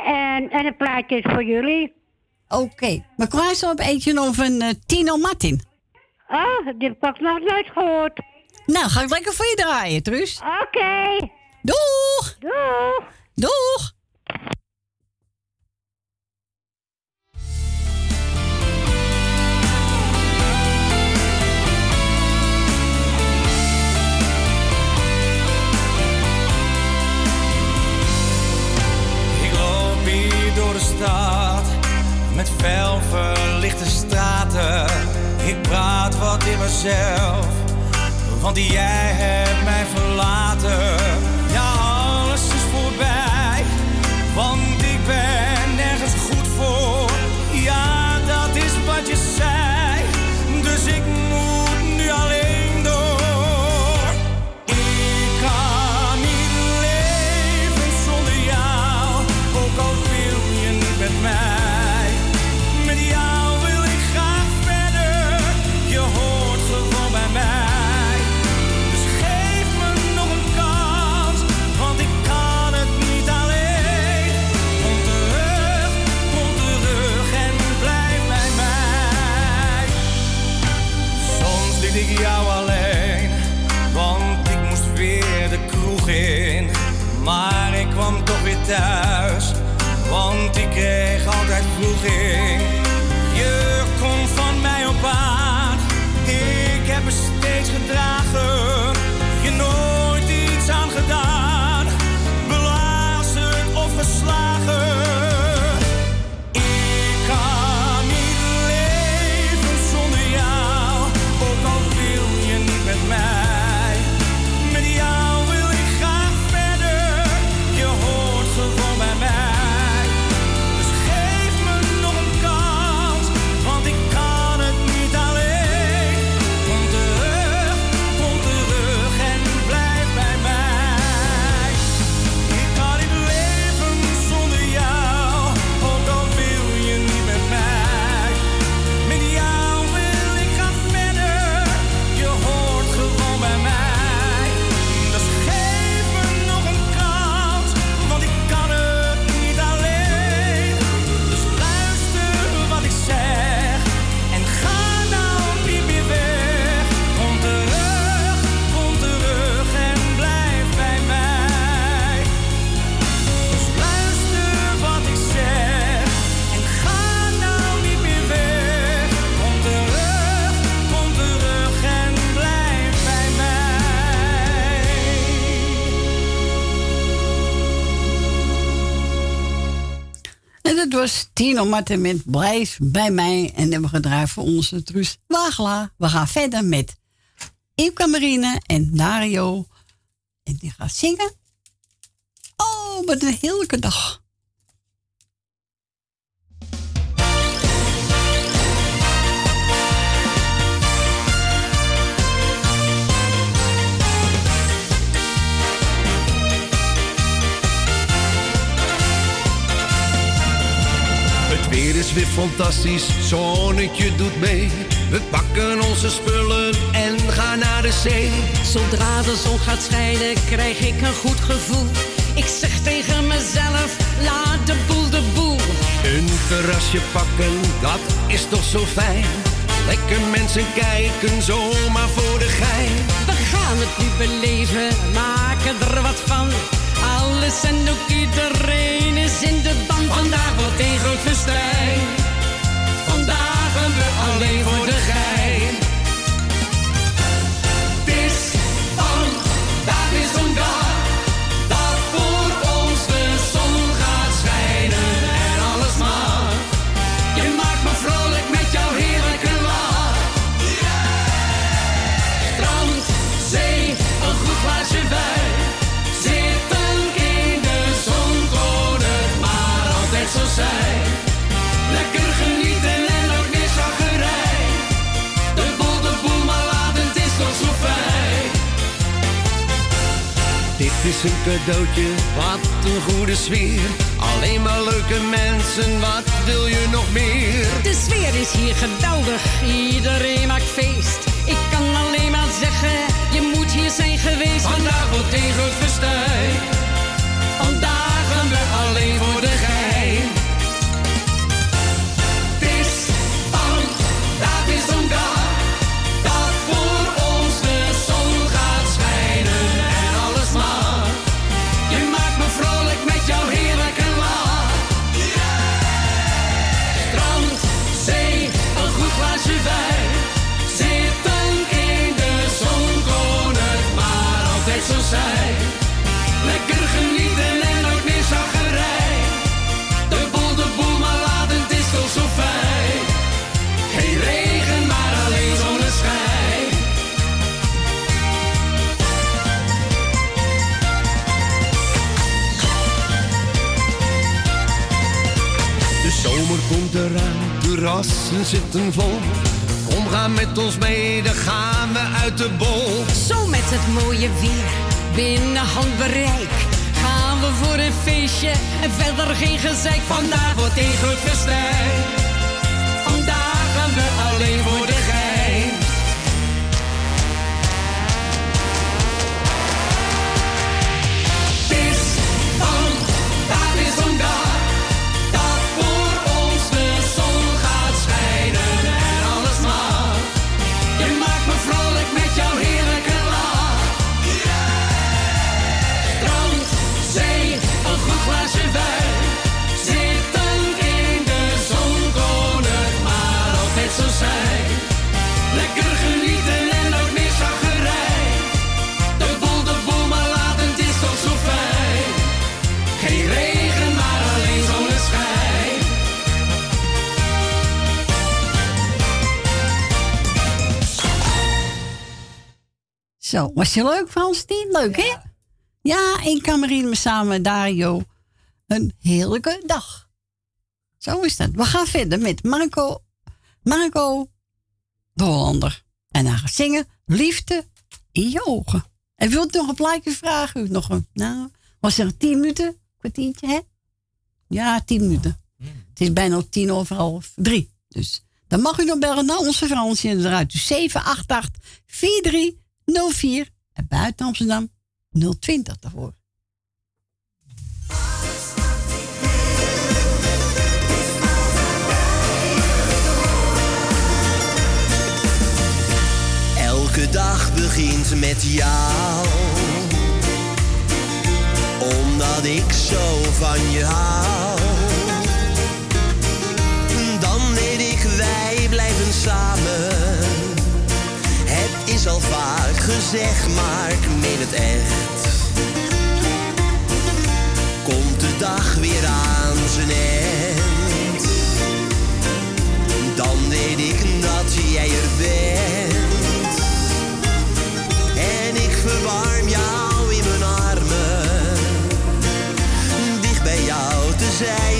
[SPEAKER 30] En, en een plaatje is voor jullie.
[SPEAKER 1] Oké. Maar kwamen ze op eentje nog van eh, Tino Martin?
[SPEAKER 30] Oh, die heb ik nog nooit gehoord.
[SPEAKER 1] Nou, ga ik lekker voor je draaien, Truus.
[SPEAKER 30] Oké.
[SPEAKER 1] Doeg!
[SPEAKER 30] Doeg!
[SPEAKER 1] Doeg!
[SPEAKER 17] Ik loop hier door de stad met fel verlichte straten. Ik praat wat in mezelf, want jij hebt mij verlaten. Thuis, want ik kreeg altijd vroeging. Je
[SPEAKER 1] Dat was Tino Martin met Blijf bij mij. En hebben we gedraaid voor onze Truus Wagela. We gaan verder met Ipka Marine en Dario. En die gaat zingen. Oh, wat een heerlijke dag.
[SPEAKER 13] Weer is weer fantastisch, zonnetje doet mee. We pakken onze spullen en gaan naar de zee.
[SPEAKER 6] Zodra de zon gaat schijnen, krijg ik een goed gevoel. Ik zeg tegen mezelf, laat de boel de boel.
[SPEAKER 13] Een terrasje pakken, dat is toch zo fijn. Lekker mensen kijken, zomaar voor de gein.
[SPEAKER 6] We gaan het nu beleven, maken er wat van. Alles en ook iedereen is in de band. Vandaag wordt een groot festijn. Vandaag gaan we alleen voor de
[SPEAKER 31] Dit is een cadeautje, wat een goede sfeer. Alleen maar leuke mensen, wat wil je nog meer?
[SPEAKER 6] De sfeer is hier geweldig, iedereen maakt feest. Ik kan alleen maar zeggen, je moet hier zijn geweest.
[SPEAKER 32] Vandaag wordt een groot
[SPEAKER 31] komt eraan, terrassen zitten vol. Kom, ga met ons mee, dan gaan we uit de bol.
[SPEAKER 6] Zo met het mooie weer, binnen handbereik. Gaan we voor een feestje en verder geen gezeik.
[SPEAKER 32] Vandaag wordt een groot festijn. Vandaag gaan we alleen voor Zo,
[SPEAKER 1] was je leuk, Frans? Niet leuk, hè? Ja, ik kan Marine samen met Dario een heerlijke dag. Zo is dat. We gaan verder met Marco, Marco de Hollander. En hij gaat zingen Liefde in je ogen. En wilt u nog een plaatje vragen? U nog een, nou, was er tien minuten? Kwartiertje, hè? Ja, tien minuten. Het is bijna tien over half drie. Dus dan mag u nog bellen naar onze Fransje eruit. Dus 788 4304 en buiten Amsterdam 020 daarvoor.
[SPEAKER 13] Elke dag begint met jou. Omdat ik zo van je hou. Dan weet ik, wij blijven samen. Is al vaak gezegd, maar ik meen het echt. Komt de dag weer aan zijn eind. Dan weet ik dat jij er bent. En ik verwarm jou in mijn armen. Dicht bij jou te zijn,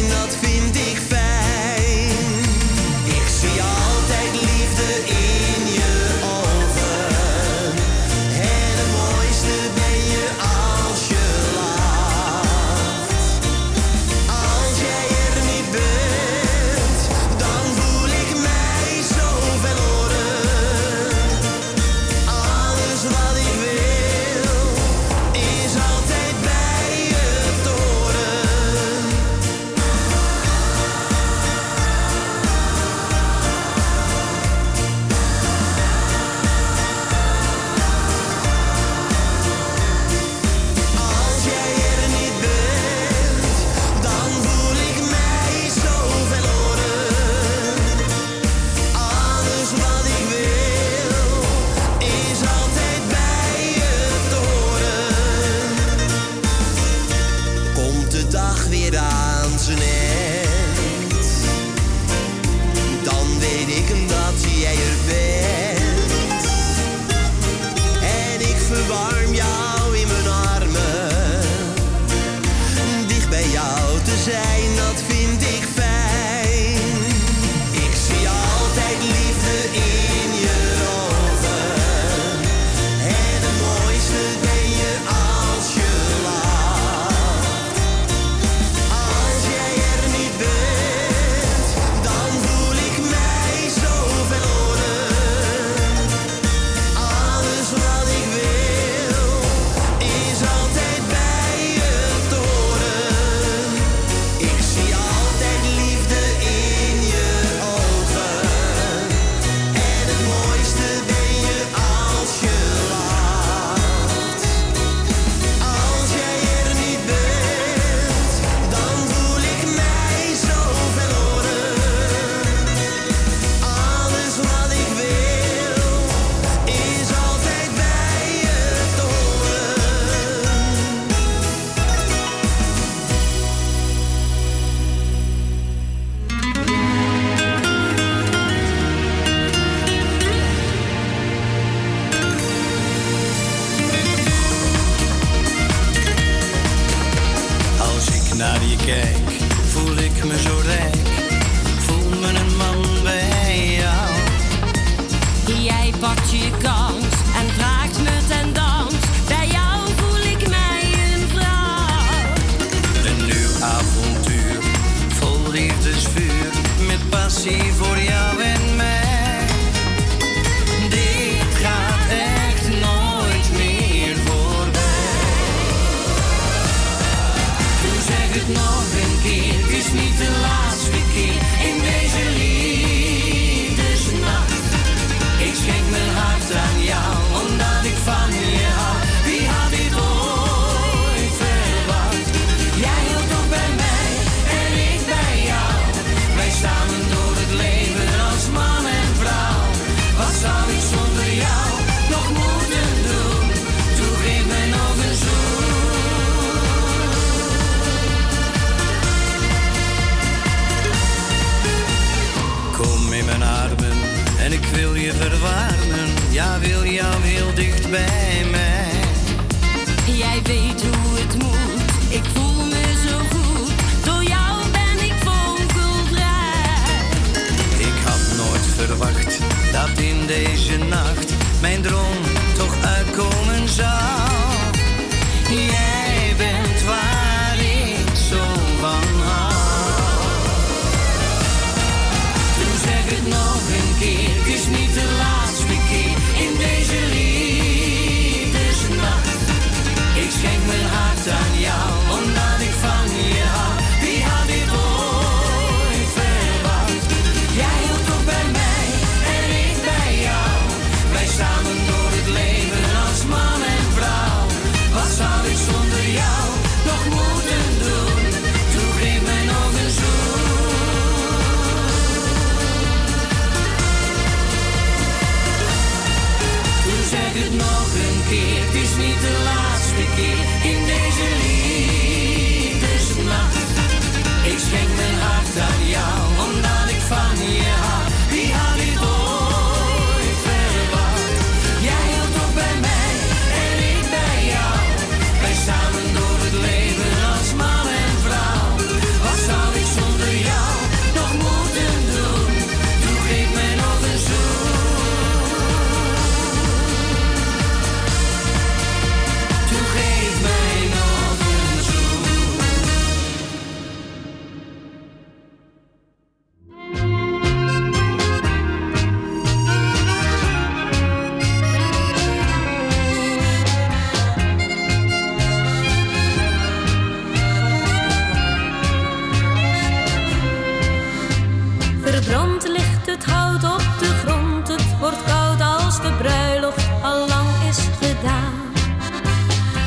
[SPEAKER 11] het hout op de grond, het wordt koud als de bruiloft al lang is gedaan.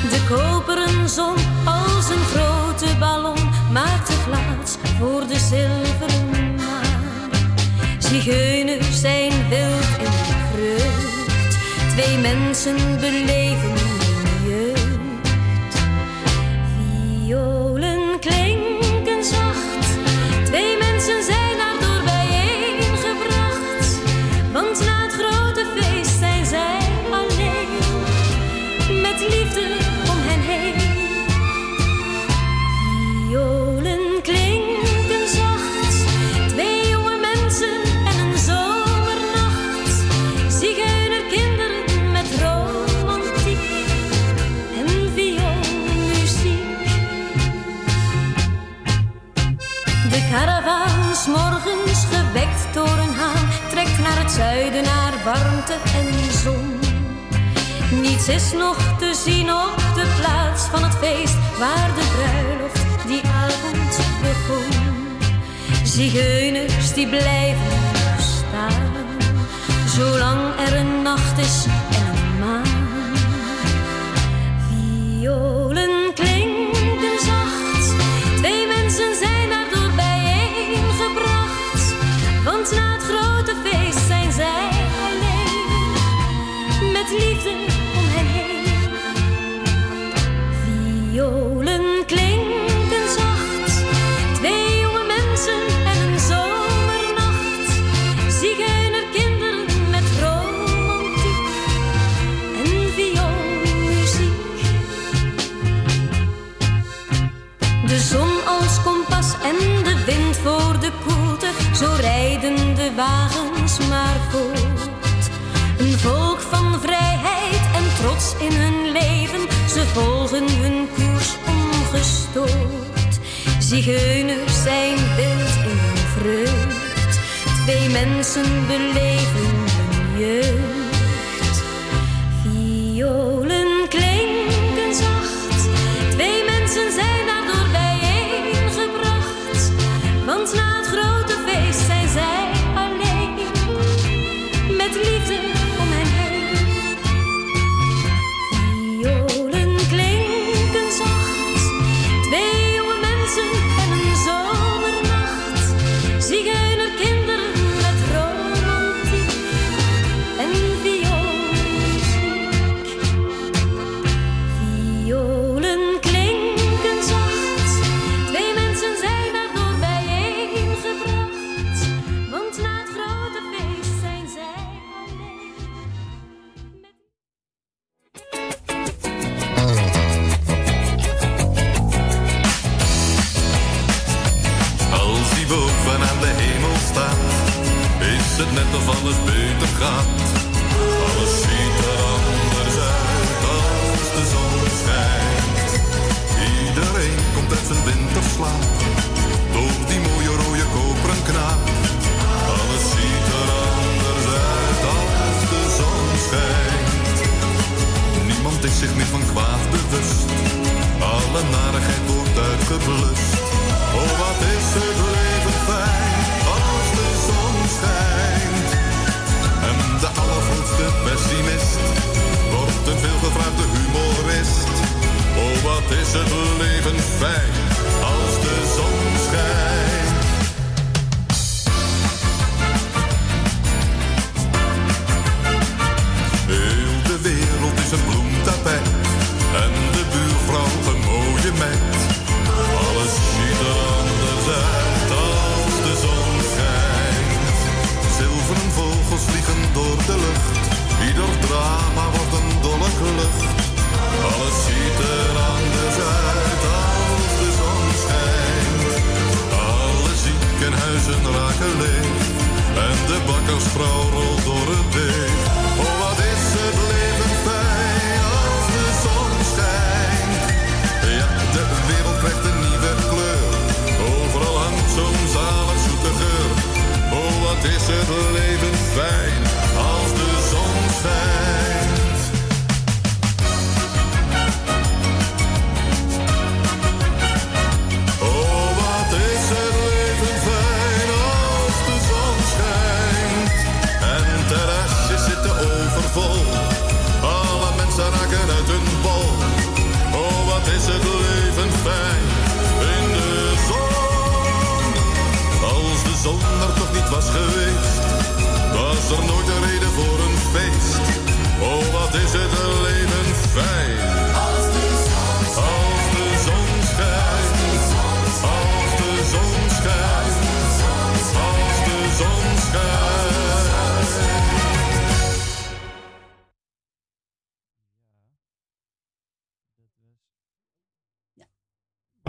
[SPEAKER 11] De koperen zon als een grote ballon maakt de plaats voor de zilveren maan. Zigeuners zijn wild en vreugd, twee mensen beleven en zon. Niets is nog te zien op de plaats van het feest waar de bruiloft die avond begon. Zigeuners die blijven staan, zolang er een nacht is en een maan. Violen in hun leven, ze volgen hun koers ongestoord. Zigeuners zijn beeld in hun vreugd, twee mensen beleven hun jeugd.
[SPEAKER 2] Viola.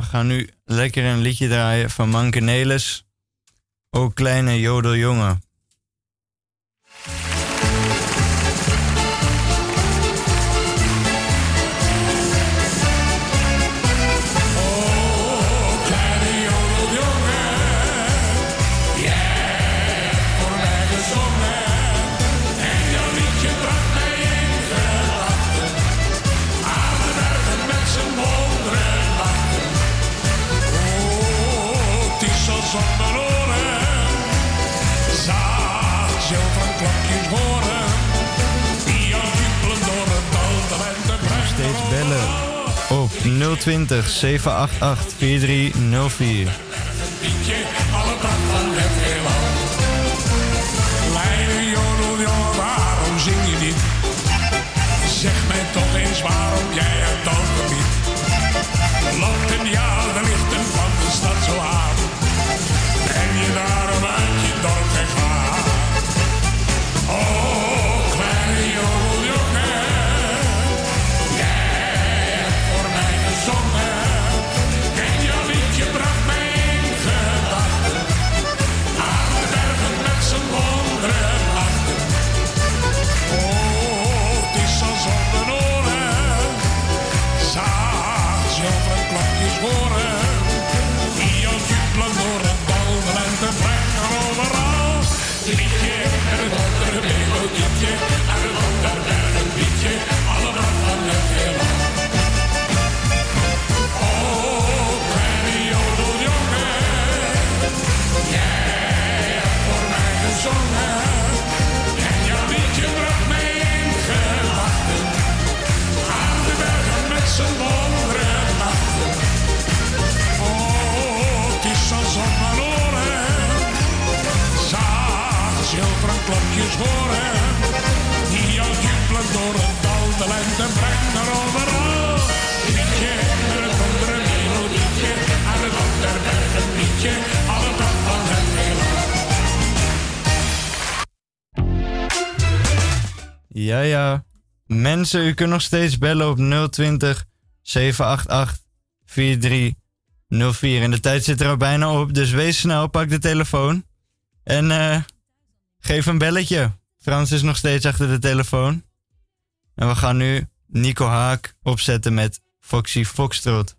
[SPEAKER 2] gaan nu lekker een liedje draaien van Mankenelis. O kleine jodeljongen. 020 788 4304.
[SPEAKER 25] Mensen, u kunt nog steeds bellen op 020 788 4304. En de tijd zit er al bijna op, dus wees snel, pak de telefoon. En eh, geef een belletje. Frans is nog steeds achter de telefoon. En we gaan nu Nico Haak opzetten met Foxy Foxtrot.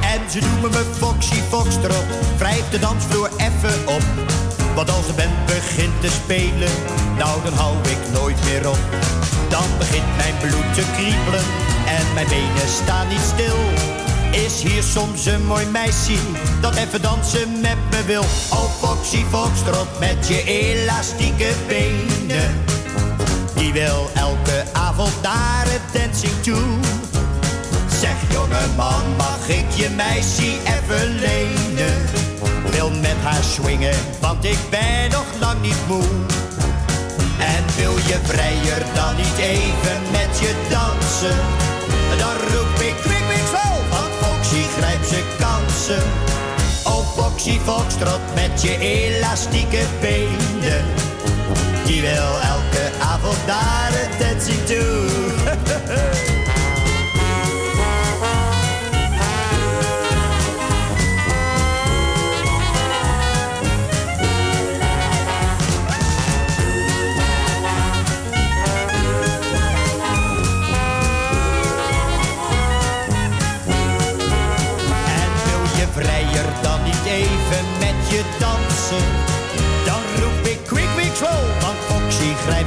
[SPEAKER 33] En ze noemen me Foxy Foxtrot. Wrijf de dansvloer even op. Want als de band begint te spelen, nou dan hou ik nooit meer op. Dan begint mijn bloed te kriebelen en mijn benen staan niet stil. Is hier soms een mooi meisje dat even dansen met me wil? Oh Foxy Foxtrot met je elastieke benen. Die wil elke avond naar het dancing toe. Zeg jongeman, mag ik je meisje even lenen? Wil met haar swingen, want ik ben nog lang niet moe. En wil je vrijer dan niet even met je dansen? Dan roep ik kwik, zo, want Foxy grijpt zijn kansen. Oh Foxy Foxtrot met je elastieke benen. Die wil elke avond naar het dancing toe.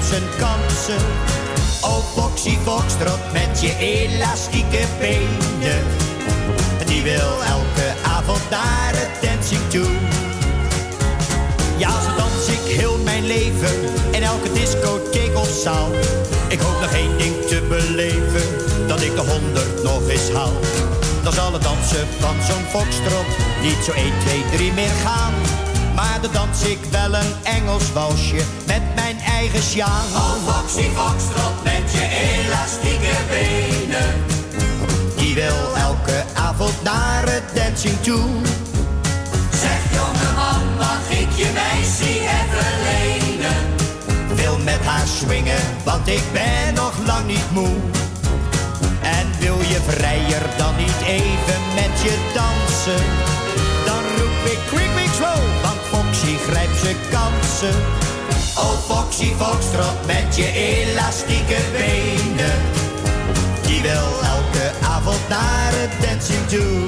[SPEAKER 33] zijn kansen. Oh Foxy Foxtrot met je elastieke benen. Die wil elke avond naar het dancing toe. Ja, zo dans ik heel mijn leven in elke discotheek of zaal. Ik hoop nog één ding te beleven, dat ik de honderd nog eens haal. Dan zal het dansen van zo'n foxtrot niet zo 1, 2, 3 meer gaan. Maar dan dans ik wel een Engels walsje met mijn eigen sjaal. Oh Foxy Foxtrot met je elastieke benen. Die wil elke avond naar het dancing toe. Zeg jongeman, mag ik je meisje even lenen? Wil met haar swingen, want ik ben nog lang niet moe. En wil je vrijer dan niet even met je dansen? Foxy Foxtrot met je elastieke benen. Die wil elke avond naar het dancing toe.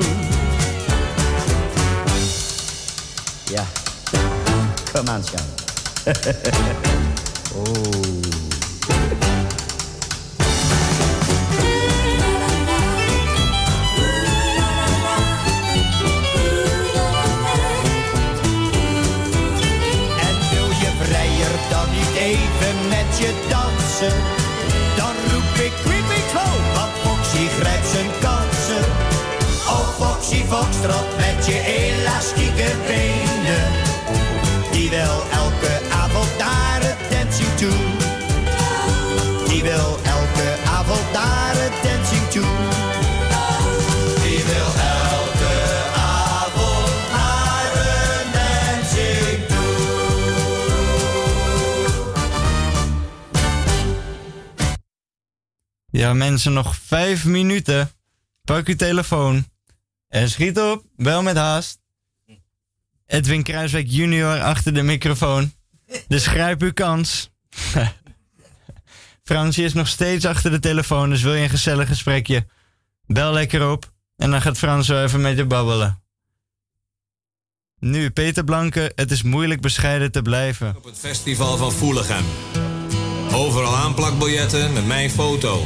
[SPEAKER 33] Ja, kom aan, Sjan. oh. Je dansen? Dan roep ik quick, slow, want Foxy grijpt zijn kansen. Oh Foxy Foxtrot met je elastieke benen. Die wil elke avond naar het dancing toe. Die wil elke avond naar het dancing toe.
[SPEAKER 25] Ja, mensen, nog vijf minuten. Pak uw telefoon en schiet op. Bel met haast. Edwin Kruiswijk junior achter de microfoon. Dus grijp uw kans. Fransje is nog steeds achter de telefoon, dus wil je een gezellig gesprekje? Bel lekker op en dan gaat Frans zo even met je babbelen. Nu, Peter Blanke, het is moeilijk bescheiden te blijven.
[SPEAKER 17] Op het festival van Voelichem. Overal aanplakbiljetten met mijn foto.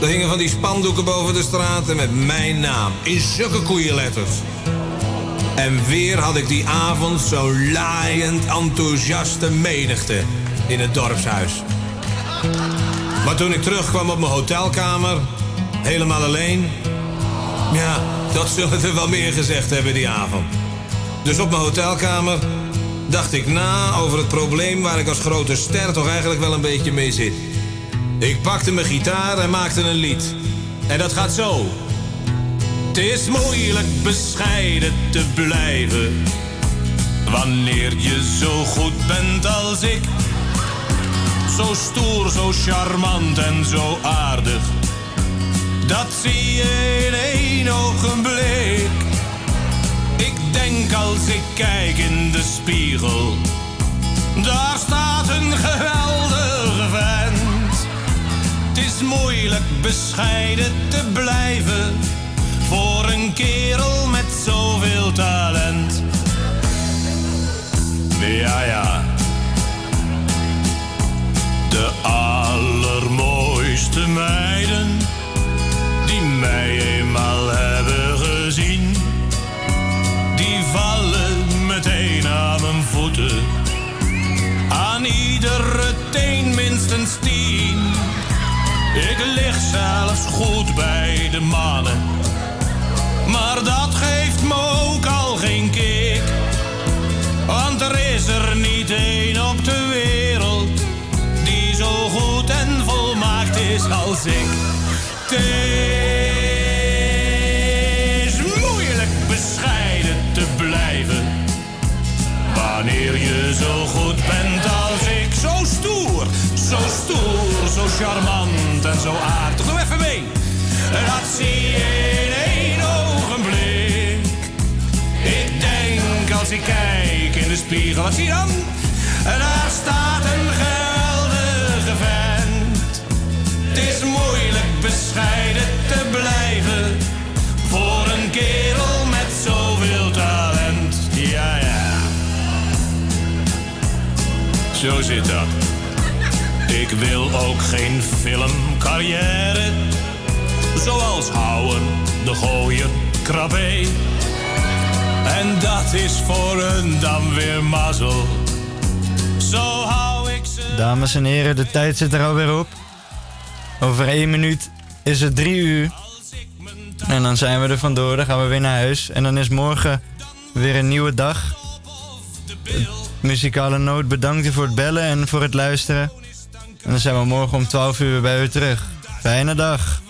[SPEAKER 17] Er hingen van die spandoeken boven de straten met mijn naam. In zulke koeienletters. En weer had ik die avond zo'n laaiend enthousiaste menigte in het dorpshuis. Maar toen ik terugkwam op mijn hotelkamer, helemaal alleen... Ja, dat zullen er wel meer gezegd hebben die avond. Dus op mijn hotelkamer dacht ik na over het probleem waar ik als grote ster toch eigenlijk wel een beetje mee zit. Ik pakte mijn gitaar en maakte een lied. En dat gaat zo. Het is moeilijk bescheiden te blijven. Wanneer je zo goed bent als ik. Zo stoer, zo charmant en zo aardig. Dat zie je in één ogenblik. Ik denk als ik kijk in de spiegel. Daar staat een. Het moeilijk bescheiden te blijven. Voor een kerel met zoveel talent. Ja, ja. De allermooiste meiden die mij eenmaal hebben gezien, die vallen meteen aan mijn voeten. Aan iedere teen minstens tien. Ik lig zelfs goed bij de mannen, maar dat geeft me ook al geen kick. Want er is er niet één op de wereld die zo goed en volmaakt is als ik. Het is moeilijk bescheiden te blijven wanneer je zo goed bent als ik. Zo stoer, zo stoer, zo charmant zo aardig. Doe even mee. Dat zie je in één ogenblik. Ik denk als ik kijk in de spiegel, wat zie je dan? Daar staat een geweldige vent. Het is moeilijk bescheiden te blijven voor een kerel met zoveel talent. Ja, ja. Zo zit dat. Ik wil ook geen filmcarrière. Zoals Houwen, de Gooien, Krabbe. En dat is voor een dan weer mazzel. Zo hou ik ze.
[SPEAKER 2] Dames en heren, de tijd zit er alweer op. Over één minuut is het drie uur. En dan zijn we er vandoor, dan gaan we weer naar huis. En dan is morgen weer een nieuwe dag. Muzikale Noot bedankt u voor het bellen en voor het luisteren. En dan zijn we morgen om 12 uur bij u terug. Fijne dag.